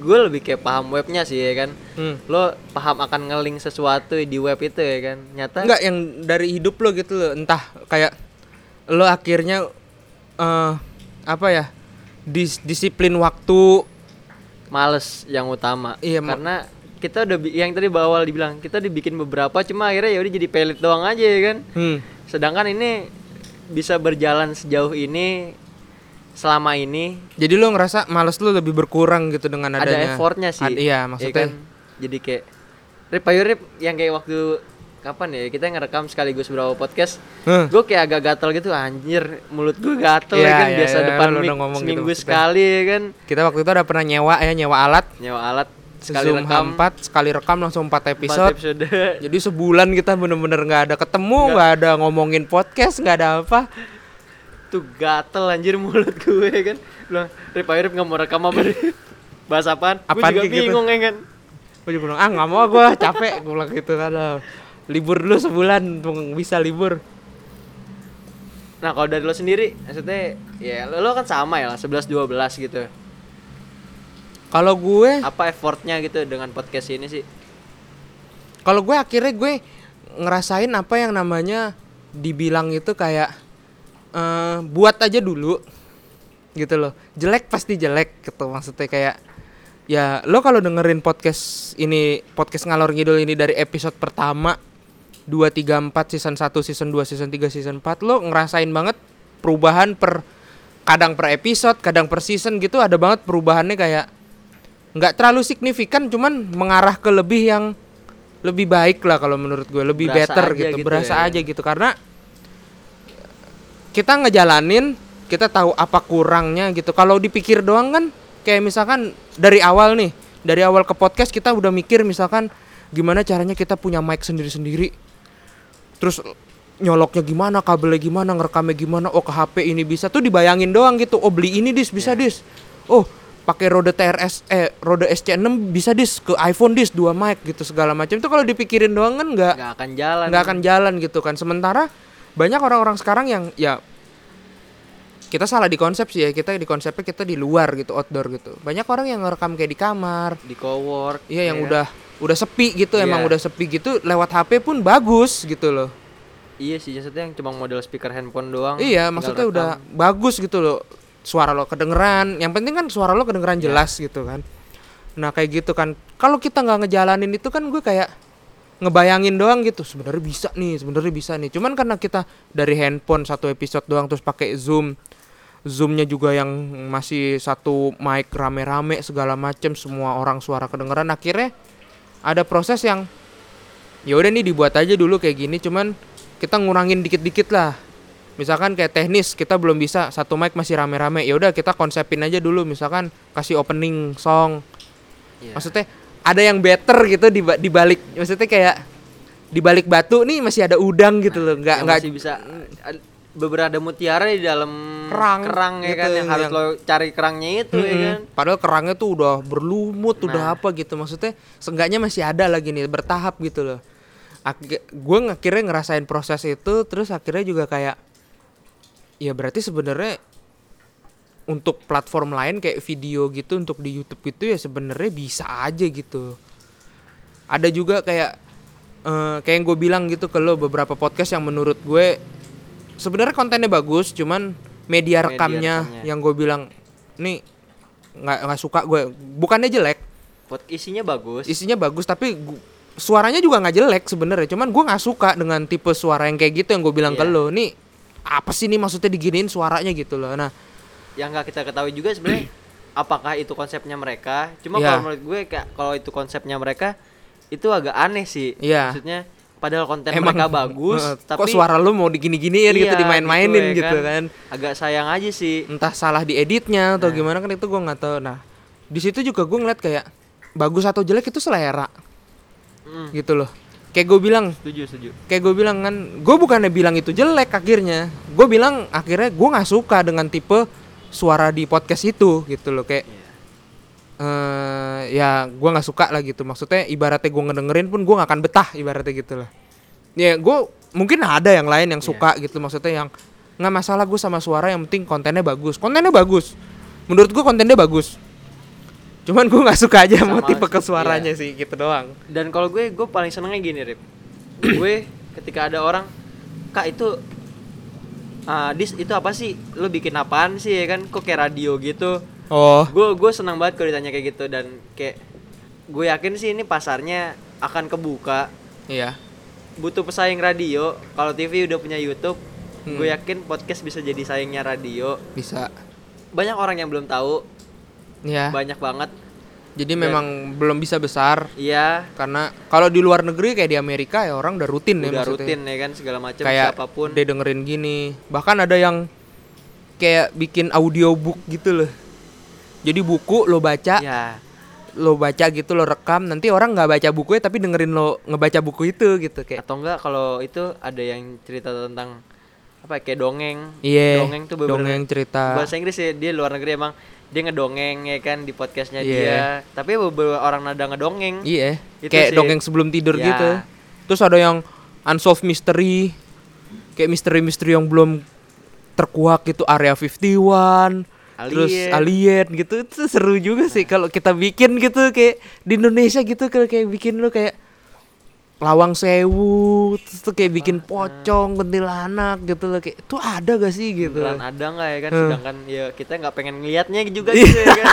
gue lebih kayak paham webnya sih ya kan? Hmm. lo paham akan ngeling sesuatu di web itu ya kan? Nyata Enggak yang dari hidup lo gitu loh. Entah kayak lo akhirnya eh apa ya dis disiplin waktu. Males yang utama. Iya, karena kita udah yang tadi bawal dibilang kita dibikin beberapa cuma akhirnya ya udah jadi pelit doang aja ya kan Hmm. sedangkan ini bisa berjalan sejauh ini selama ini Jadi lu ngerasa males lu lebih berkurang gitu dengan ada adanya. effortnya sih Ad- iya, Ya maksudnya. kan? jadi kayak rip ayo rip yang kayak waktu kapan ya kita ngerekam sekaligus beberapa podcast Huh. gue kayak agak gatel gitu anjir mulut gue gatel Iya, ya kan iya, biasa iya, depan udah ngomong gitu seminggu maksudnya. sekali ya kan Kita waktu itu udah pernah nyewa ya, nyewa alat. nyewa alat sekali Zoom rekam H4 sekali rekam langsung 4 empat episode. episode [laughs] Jadi sebulan kita bener-bener nggak ada ketemu, nggak ada ngomongin podcast, nggak ada apa. tuh gatel anjir mulut gue ya kan bilang rip ayo rip nggak mau rekam apa Rip?" bahas apaan gue Apaan juga kayak gitu? bingung ya kan Gue juga bilang, ah nggak mau gue capek, gue bilang gitu kan. Libur dulu sebulan, bisa libur. nah kalau dari lo sendiri maksudnya ya lo, kan sama ya 11 12 gitu Kalau gue, apa effortnya gitu dengan podcast ini sih? Kalau gue akhirnya gue ngerasain apa yang namanya dibilang itu kayak eh buat aja dulu gitu loh. Jelek pasti jelek gitu maksudnya kayak ya lo kalau dengerin podcast ini podcast ngalor ngidul ini dari episode pertama 2 3 4 season 1 season 2 season 3 season 4 lo ngerasain banget perubahan per kadang per episode kadang per season gitu ada banget perubahannya kayak nggak terlalu signifikan cuman mengarah ke lebih yang lebih baik lah kalau menurut gue lebih Berasa better gitu, gitu berasa ya. aja gitu. Karena kita ngejalanin kita tahu apa kurangnya gitu. Kalau dipikir doang kan kayak misalkan dari awal nih dari awal ke podcast kita udah mikir misalkan gimana caranya kita punya mic sendiri-sendiri. Terus nyoloknya gimana kabelnya gimana ngerekamnya gimana oh ke HP ini bisa. Tuh dibayangin doang gitu oh beli ini dis bisa dis. Oh pakai Rode TRS eh Rode SC6 bisa dis ke iPhone dis dua mic gitu segala macam. Itu kalau dipikirin doang kan nggak nggak akan jalan. nggak akan jalan gitu kan. Sementara banyak orang-orang sekarang yang ya kita salah di konsep sih ya kita di konsepnya kita di luar gitu outdoor gitu. Banyak orang yang ngerekam kayak di kamar. Di cowork iya yang ya. udah udah sepi gitu emang Iya. udah sepi gitu lewat HP pun bagus gitu loh. Iya sih maksudnya yang cuma model speaker handphone doang iya maksudnya rekam. udah bagus gitu loh suara lo kedengeran. Yang penting kan suara lo kedengeran Iya. jelas gitu kan. Nah kayak gitu kan. Kalau kita nggak ngejalanin itu kan gue kayak ngebayangin doang gitu. Sebenarnya bisa nih sebenarnya bisa nih. Cuman karena kita dari handphone satu episode doang terus pakai zoom zoomnya juga yang masih satu mic rame-rame segala macem semua orang suara kedengeran akhirnya ada proses yang ya udah nih dibuat aja dulu kayak gini. Cuman kita ngurangin dikit-dikit lah misalkan kayak teknis kita belum bisa satu mic masih rame-rame ya udah kita konsepin aja dulu misalkan kasih opening song Iya. maksudnya ada yang better gitu di di balik maksudnya kayak di balik batu nih masih ada udang gitu loh nggak nggak masih bisa beberapa mutiara di dalam Kerang, ya gitu, kan yang harus yang- lo cari kerangnya itu ya Mm-mm. kan Padahal kerangnya tuh udah berlumut, udah Nah. apa gitu. Maksudnya seenggaknya masih ada lagi nih bertahap gitu loh. Gue akhirnya ngerasain proses itu, terus akhirnya juga kayak, ya berarti sebenarnya untuk platform lain kayak video gitu untuk di YouTube itu ya sebenarnya bisa aja gitu. Ada juga kayak eh, kayak yang gue bilang gitu ke lo beberapa podcast yang menurut gue sebenarnya kontennya bagus, cuman media Media rekamnya rekamnya. yang gue bilang nih nggak nggak suka gue bukannya jelek Pot isinya bagus isinya bagus tapi gu- suaranya juga nggak jelek sebenarnya cuman gue nggak suka dengan tipe suara yang kayak gitu yang gue bilang ke Iya. lo nih apa sih nih maksudnya diginiin suaranya gitu loh. Nah yang nggak kita ketahui juga sebenarnya [clears throat] apakah itu konsepnya mereka. Cuma Iya. kalau menurut gue kayak kalau itu konsepnya mereka itu agak aneh sih. Iya. maksudnya padahal konten mereka bagus [laughs] eh, tapi kok suara lu mau digini-giniin gitu Iya, dimain-mainin ya gitu kan. agak sayang aja sih. Entah salah di editnya atau Nah. gimana kan itu gue nggak tahu. Nah di situ juga gue ngeliat kayak bagus atau jelek itu selera. Mm, gitu loh kayak gue bilang setuju setuju. kayak gue bilang kan gue bukannya bilang itu jelek akhirnya. Gue bilang akhirnya gue nggak suka dengan tipe suara di podcast itu gitu loh. Kayak Iya. eh ya gue nggak suka lah gitu. Maksudnya ibaratnya gue ngedengerin pun gue nggak akan betah ibaratnya gitu lah. Ya gue mungkin ada yang lain yang Iya. suka gitu maksudnya yang nggak masalah gue sama suara yang penting kontennya bagus. Kontennya bagus. Menurut gue kontennya bagus cuman gue nggak suka aja sama Sama- tipe ke suaranya sih gitu doang. Dan kalau gue gue paling senengnya gini Rip. [clears throat] Gue ketika ada orang kak itu ah dis itu apa sih? Lo bikin apaan sih ya kan? Kok kayak radio gitu? Oh, gue gue senang banget kalau ditanya kayak gitu dan kayak gue yakin sih ini pasarnya akan kebuka. Iya. butuh pesaing radio. Kalau TV udah punya YouTube Hmm. gue yakin podcast bisa jadi saingnya radio. Bisa. banyak orang yang belum tahu Iya. banyak banget Jadi Dan- memang belum bisa besar iya karena kalau di luar negeri kayak di Amerika ya orang udah rutin ya udah maksudnya. rutin ya kan segala macam Kayak siapa pun dia dengerin gini. Bahkan ada yang kayak bikin audiobook gitu loh. Jadi buku lo baca, ya lo baca gitu lo rekam, nanti orang nggak baca bukunya tapi dengerin lo ngebaca buku itu gitu kayak. atau enggak kalau itu ada yang cerita tentang apa ya, kayak dongeng Iya. dongeng tuh dongeng cerita. bahasa Inggris ya dia luar negeri emang dia ngedongeng ya kan di podcastnya Iya. dia tapi beberapa orang nada ngedongeng Iya, Itu kayak sih. dongeng sebelum tidur Ya. gitu. Terus ada yang unsolved mystery, kayak misteri-misteri yang belum terkuak gitu, area 51, terus Alien. alien gitu. Itu seru juga sih kalau kita bikin gitu kayak di Indonesia gitu kalau kayak bikin lu kayak lawang sewu, terus tuh kayak bikin pocong, kuntilanak gitu loh kayak itu ada gak sih gitu. beneran ada nggak ya kan Hmm. sedangkan ya kita nggak pengen ngelihatnya juga Iya. gitu ya kan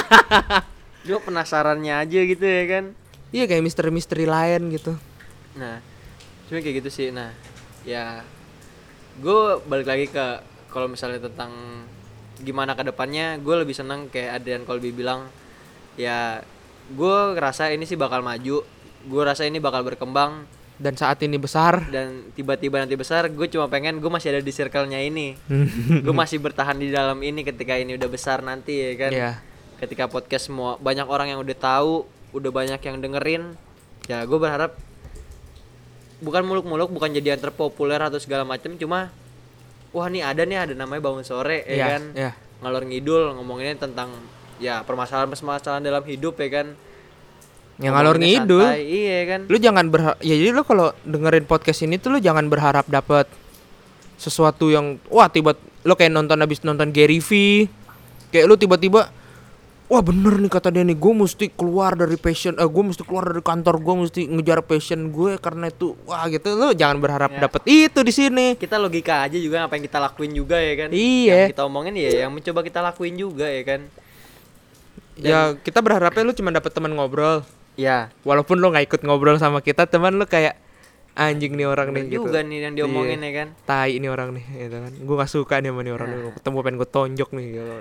cuma penasarannya aja gitu ya kan Iya kayak misteri-misteri lain gitu. nah cuma kayak gitu sih nah ya gue balik lagi ke kalau misalnya tentang gimana ke depannya gue lebih senang kayak Adrian Colby bilang ya gue ngerasa ini sih bakal maju gue rasa ini bakal berkembang Dan saat ini besar. dan tiba-tiba nanti besar gue cuma pengen gue masih ada di circle-nya ini gue masih bertahan di dalam ini ketika ini udah besar nanti ya kan Iya. ketika podcast semua banyak orang yang udah tahu udah banyak yang dengerin ya gue berharap bukan muluk-muluk bukan jadi yang terpopuler atau segala macam cuma wah nih ada nih ada namanya bangun sore ya Iya, kan iya. ngalor ngidul ngomonginnya tentang ya permasalahan-permasalahan dalam hidup ya kan Yang ngalor ngidul. iya kan? Lu jangan berharap ya jadi lu kalau dengerin podcast ini tuh lu jangan berharap dapat sesuatu yang wah tiba lu kayak nonton habis nonton Gary V. Kayak lu tiba-tiba wah bener nih kata dia nih gue mesti keluar dari passion eh gue mesti keluar dari kantor gue mesti ngejar passion gue karena itu. Wah gitu. Lu jangan berharap Ya. dapet itu di sini. Kita logika aja juga apa yang kita lakuin juga ya kan? Iya. yang kita omongin ya yang mencoba kita lakuin juga ya kan? Ya kita berharapnya lu cuma dapet teman ngobrol ya walaupun lu nggak ikut ngobrol sama kita teman lu kayak anjing nih orang nih gitu. juga nih yang diomongin Iya. ya kan? Tai ini orang nih gitu kan. Gue gak suka nih sama nih orang Nah. nih ketemu pengen gue tonjok nih gitu.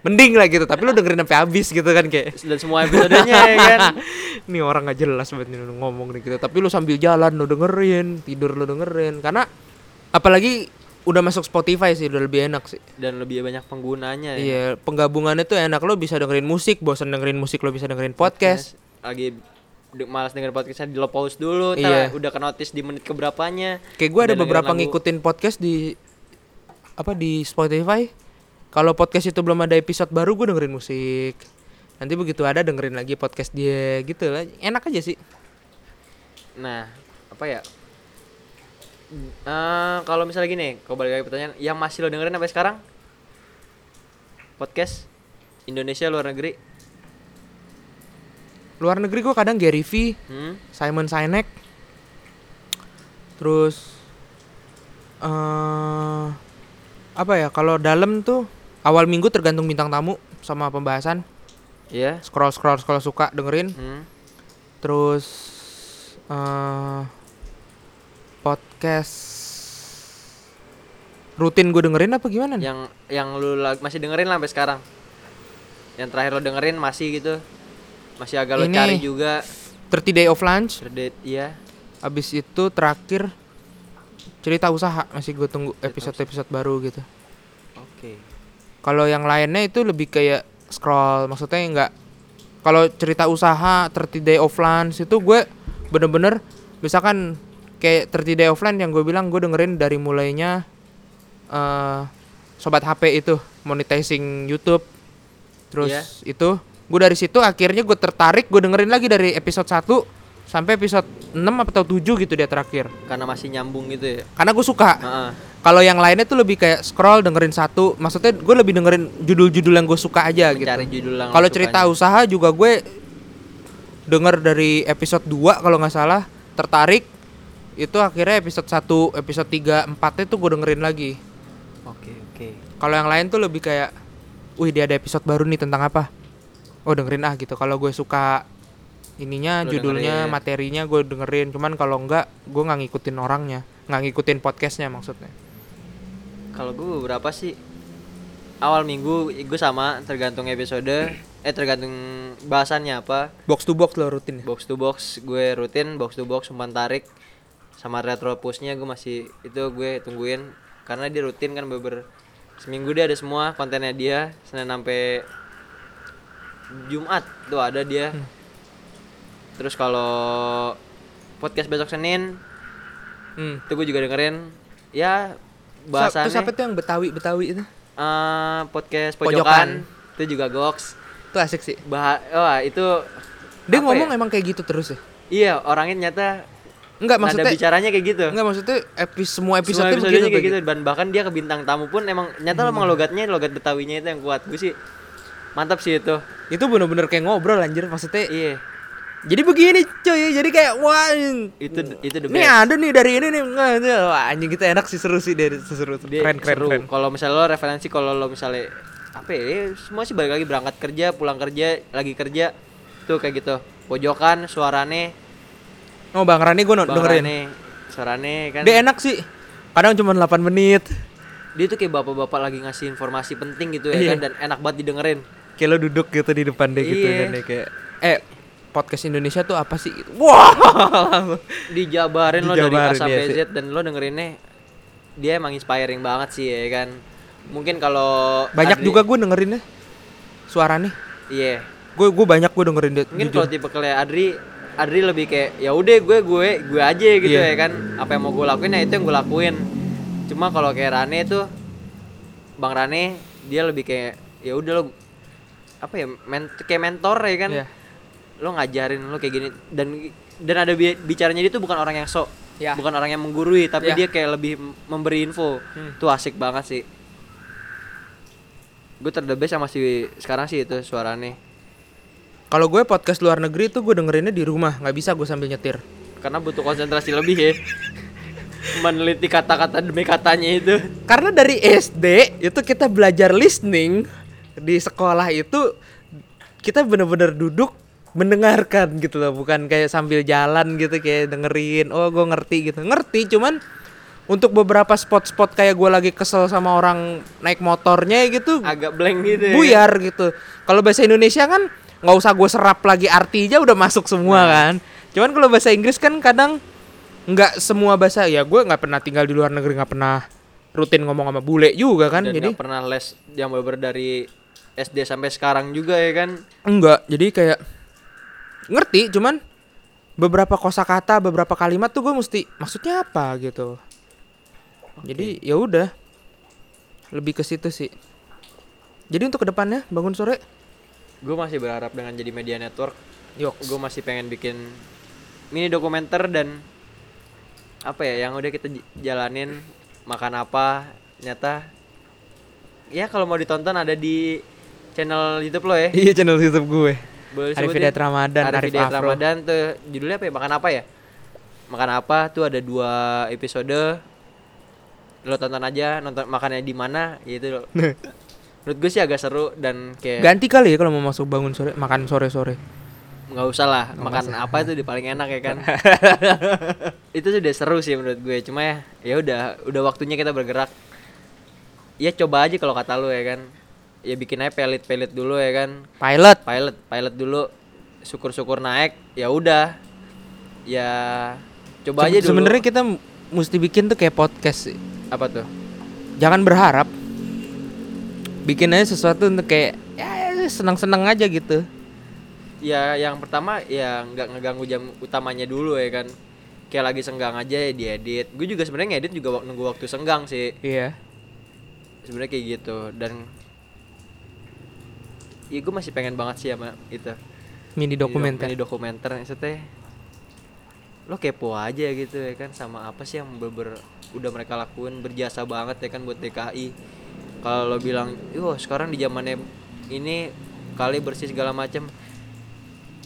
mending lah gitu tapi lu dengerin sampai habis gitu kan kayak. Dan semua episodenya ya kan? [laughs] Nih orang gak jelas banget nih ngomong nih gitu. Tapi lu sambil jalan lu dengerin tidur lu dengerin. Karena apalagi udah masuk Spotify sih udah lebih enak sih. Dan lebih banyak penggunanya ya. iya penggabungannya tuh enak. Lo bisa dengerin musik bosan dengerin musik lo bisa dengerin podcast lagi de- malas dengerin podcastnya di lo pause dulu Iya. udah ke notice di menit keberapanya. Kayak gue ada beberapa lagu. ngikutin podcast di apa di Spotify. Kalau podcast itu belum ada episode baru gue dengerin musik. Nanti begitu ada dengerin lagi podcast dia gitu lah. Enak aja sih. Nah apa ya? Eh, kalau misalnya gini kalau balik lagi pertanyaan yang masih lo dengerin sampai sekarang? Podcast Indonesia luar negeri luar negeri gue kadang Gary V hmm? Simon Sinek. Terus eh apa ya kalau dalam tuh awal minggu tergantung bintang tamu sama pembahasan. Iya. Scroll scroll scroll suka dengerin. Hmm? terus eh podcast rutin gue dengerin apa gimana? Yang yang lu masih dengerin lah sampai sekarang. Yang terakhir lo dengerin masih gitu masih agak lo Ini. cari juga 30 Day of Lunch iya Abis itu terakhir cerita usaha masih gue tunggu episode-episode baru gitu. oke Kalau yang lainnya itu lebih kayak scroll, maksudnya nggak. Kalau cerita usaha 30 Day of Lunch itu gue bener-bener misalkan kayak 30 Day of Lunch yang gue bilang gue dengerin dari mulainya eh sobat HP itu monetizing YouTube. Terus Iya. itu gue dari situ akhirnya gue tertarik gue dengerin lagi dari episode 1 sampai episode 6 atau 7 gitu dia terakhir. karena masih nyambung gitu ya Karena gue suka. Heeh. Kalau yang lainnya tuh lebih kayak scroll dengerin satu. Maksudnya gue lebih dengerin judul-judul yang gue suka aja gitu. mencari judul yang Kalau cerita sukanya. usaha juga gue denger dari episode 2 kalau nggak salah tertarik itu akhirnya episode 1, episode 3, 4 itu gue dengerin lagi. oke oke Kalau yang lain tuh lebih kayak wih dia ada episode baru nih tentang apa? Oh dengerin ah gitu kalau gue suka ininya Lo judulnya dengerin. materinya gue dengerin cuman kalau enggak gue nggak ngikutin orangnya nggak ngikutin podcastnya maksudnya Kalau gue beberapa sih awal minggu gue sama tergantung episode [clears throat] eh tergantung bahasannya apa. box to box lo rutin ya? Box to box gue rutin, box to box umpan tarik sama retro pushnya gue masih itu gue tungguin karena dia rutin kan beber seminggu dia ada semua kontennya dia Senin sampai Jumat tuh ada dia. Terus kalau podcast besok Senin hmm. itu gue juga dengerin. Ya Sa- bahasannya. terus apa tuh yang betawi betawi itu? Eh, podcast Pojokan. pojokan, itu juga goks. Itu asik sih. Bah oh itu dia ngomong ya? emang kayak gitu terus ya? Iya orangnya nyata enggak nada maksudnya bicaranya kayak gitu. enggak maksudnya epi, semua episode semua episodenya begitu, kayak gitu. dan bahkan dia ke bintang tamu pun emang nyata Hmm. emang logatnya logat betawinya itu yang kuat. Gue sih mantap sih itu itu bener-bener kayak ngobrol anjir maksudnya iya jadi begini cuy jadi kayak wah itu itu the Nih ada nih dari ini nih wah, anjing kita enak sih seru sih dari seru Dia keren keren seru. keren. kalau misalnya lo referensi kalau lo misalnya apa ya semua sih balik lagi berangkat kerja pulang kerja lagi kerja tuh kayak gitu pojokan suarane Oh Bang Rani gue Bang dengerin. Rane, suarane kan Dia enak sih. Kadang cuma 8 menit. dia tuh kayak bapak-bapak lagi ngasih informasi penting gitu ya Iya. kan dan enak banget didengerin Kayak lo duduk gitu di depan dia gitu Iya. kan dia kayak eh podcast Indonesia tuh apa sih? [laughs] Wah. dijabarin lo dari A sampai iya. Z dan lo dengerinnya dia emang inspiring banget sih ya kan mungkin kalau Banyak Adri- juga gue dengerinnya. Suaranya. iya Gue gue banyak gue dengerin dia. mungkin kalau tipe kayak Adri Adri lebih kayak ya udah gue gue gue aja gitu Iya. ya kan apa yang mau gue lakuin ya itu yang gue lakuin cuma kalau kayak Rane tuh Bang Rane dia lebih kayak ya udah lo apa ya men kayak mentor ya kan Iya. lo ngajarin lo kayak gini dan dan ada bi- bicaranya dia tuh bukan orang yang sok Ya. bukan orang yang menggurui tapi Ya. dia kayak lebih memberi info Hmm. tuh asik banget sih gue terdebes sama si sekarang sih itu suaranya Kalau gue podcast luar negeri tuh gue dengerinnya di rumah, nggak bisa gue sambil nyetir. karena butuh konsentrasi lebih ya [laughs] meneliti kata-kata demi katanya itu Karena dari SD itu kita belajar listening di sekolah itu kita bener-bener duduk mendengarkan gitu loh, bukan kayak sambil jalan gitu kayak dengerin. Oh, gue ngerti gitu. Ngerti cuman untuk beberapa spot-spot kayak gue lagi kesel sama orang naik motornya gitu agak blank gitu ya buyar gitu. Kalau bahasa Indonesia kan nggak usah gue serap lagi artinya udah masuk semua kan. Cuman kalau bahasa Inggris kan kadang nggak semua bahasa ya gue nggak pernah tinggal di luar negeri nggak pernah rutin ngomong sama bule juga kan dan jadi nggak pernah les yang bener dari SD sampai sekarang juga ya kan? Enggak jadi kayak ngerti cuman beberapa kosakata beberapa kalimat tuh gue mesti maksudnya apa? gitu. Jadi ya udah. Lebih ke situ sih. Jadi untuk ke depannya bangun sore? Gue masih berharap dengan jadi media network. Yuk gue masih pengen bikin mini dokumenter dan apa ya yang udah kita jalanin makan apa nyata ya kalau mau ditonton ada di channel YouTube lo ya? [laughs] Iya channel YouTube gue. Boleh Arif? Hidayat Ramadan, Arif Arif Hidayat. Ramadan tuh judulnya apa ya? Makan apa ya? Makan apa? Tuh ada dua episode. Lo tonton aja nonton makannya di mana gitu. [laughs] Menurut gue sih agak seru dan kayak ganti kali ya kalau mau masuk bangun sore makan sore sore nggak usah lah Nggak makan usah. apa itu di paling enak ya kan? [laughs] Itu sudah seru sih menurut gue cuma ya ya udah udah waktunya kita bergerak. Ya coba aja kalau kata lu ya kan ya bikin aja pelit pelit dulu ya kan. Pilot. Pilot pilot dulu. Syukur syukur naik ya udah. Ya coba aja dulu. sebenarnya kita mesti bikin tuh kayak podcast sih. Apa tuh? Jangan berharap. Bikin aja sesuatu untuk kayak ya senang-senang aja gitu. Ya yang pertama ya nggak ngeganggu jam utamanya dulu ya kan. Kayak lagi senggang aja ya diedit. Gue juga sebenarnya ngedit juga nunggu waktu senggang sih. Iya. Sebenarnya kayak gitu. Dan ya gue masih pengen banget sih sama itu. Mini dokumenter. ini dokumenter maksudnya lo kepo aja gitu ya kan sama apa sih yang ber, udah mereka lakuin berjasa banget ya kan buat DKI kalau lo bilang yo sekarang di zamannya ini kali bersih segala macam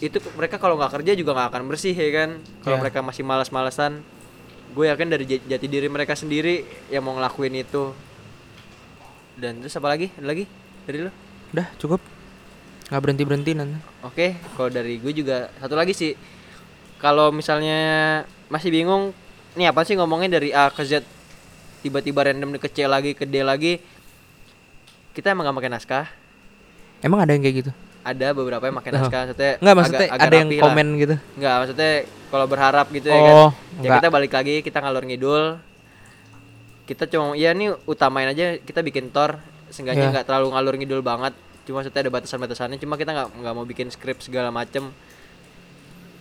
itu mereka kalau nggak kerja juga nggak akan bersih ya kan. Kalau Ya. mereka masih malas-malesan gue yakin dari jati diri mereka sendiri yang mau ngelakuin itu. Dan terus apa lagi? Ada lagi dari lo? Udah cukup nggak berhenti berhenti nanti Oke, kalau dari gue juga satu lagi sih. Kalau misalnya masih bingung, nih apa sih ngomongin dari A ke Z tiba-tiba random ke C lagi ke D lagi. Kita emang gak pakai naskah. emang ada yang kayak gitu Ada beberapa yang pakai Oh. naskah. Maksudnya nggak maksudnya agak- agak ada yang lah. komen gitu Nggak, maksudnya kalau berharap gitu ya kan. oh Ya enggak kita balik lagi, kita ngalur ngidul. Kita cuma ya nih utamain aja kita bikin tor seenggaknya Ya. nggak terlalu ngalur ngidul banget. Cuma maksudnya ada batasan-batasannya, cuma kita nggak nggak mau bikin skrip segala macem.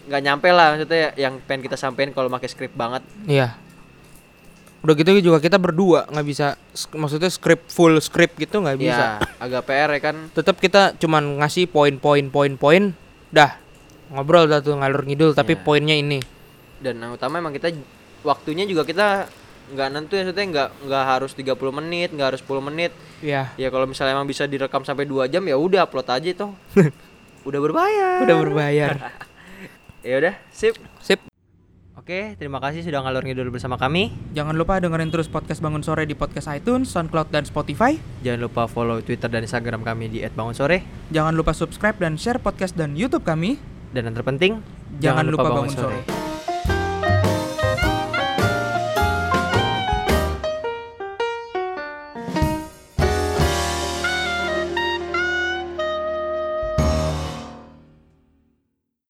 Nggak nyampe lah maksudnya yang pengen kita sampein kalau pakai skrip banget. Iya. Udah gitu juga kita berdua nggak bisa maksudnya script full script gitu nggak bisa. ya agak PR ya kan. Tetap kita cuman ngasih poin-poin poin-poin dah. Ngobrol dah tuh ngalur ngidul tapi Ya. poinnya ini. Dan yang utama emang kita waktunya juga kita nggak nentu ya maksudnya nggak nggak harus 30 menit nggak harus 10 menit. Ya ya kalau misalnya emang bisa direkam sampai 2 jam ya udah upload aja toh. [laughs] Udah berbayar. Udah berbayar. [laughs] Ya udah sip. Sip. Oke terima kasih sudah ngalur ngidul bersama kami. Jangan lupa dengerin terus podcast bangun sore di podcast iTunes SoundCloud dan Spotify. Jangan lupa follow twitter dan instagram kami di @bangunsore. Jangan lupa subscribe dan share podcast dan YouTube kami. Dan yang terpenting jangan, lupa, bangun, sore.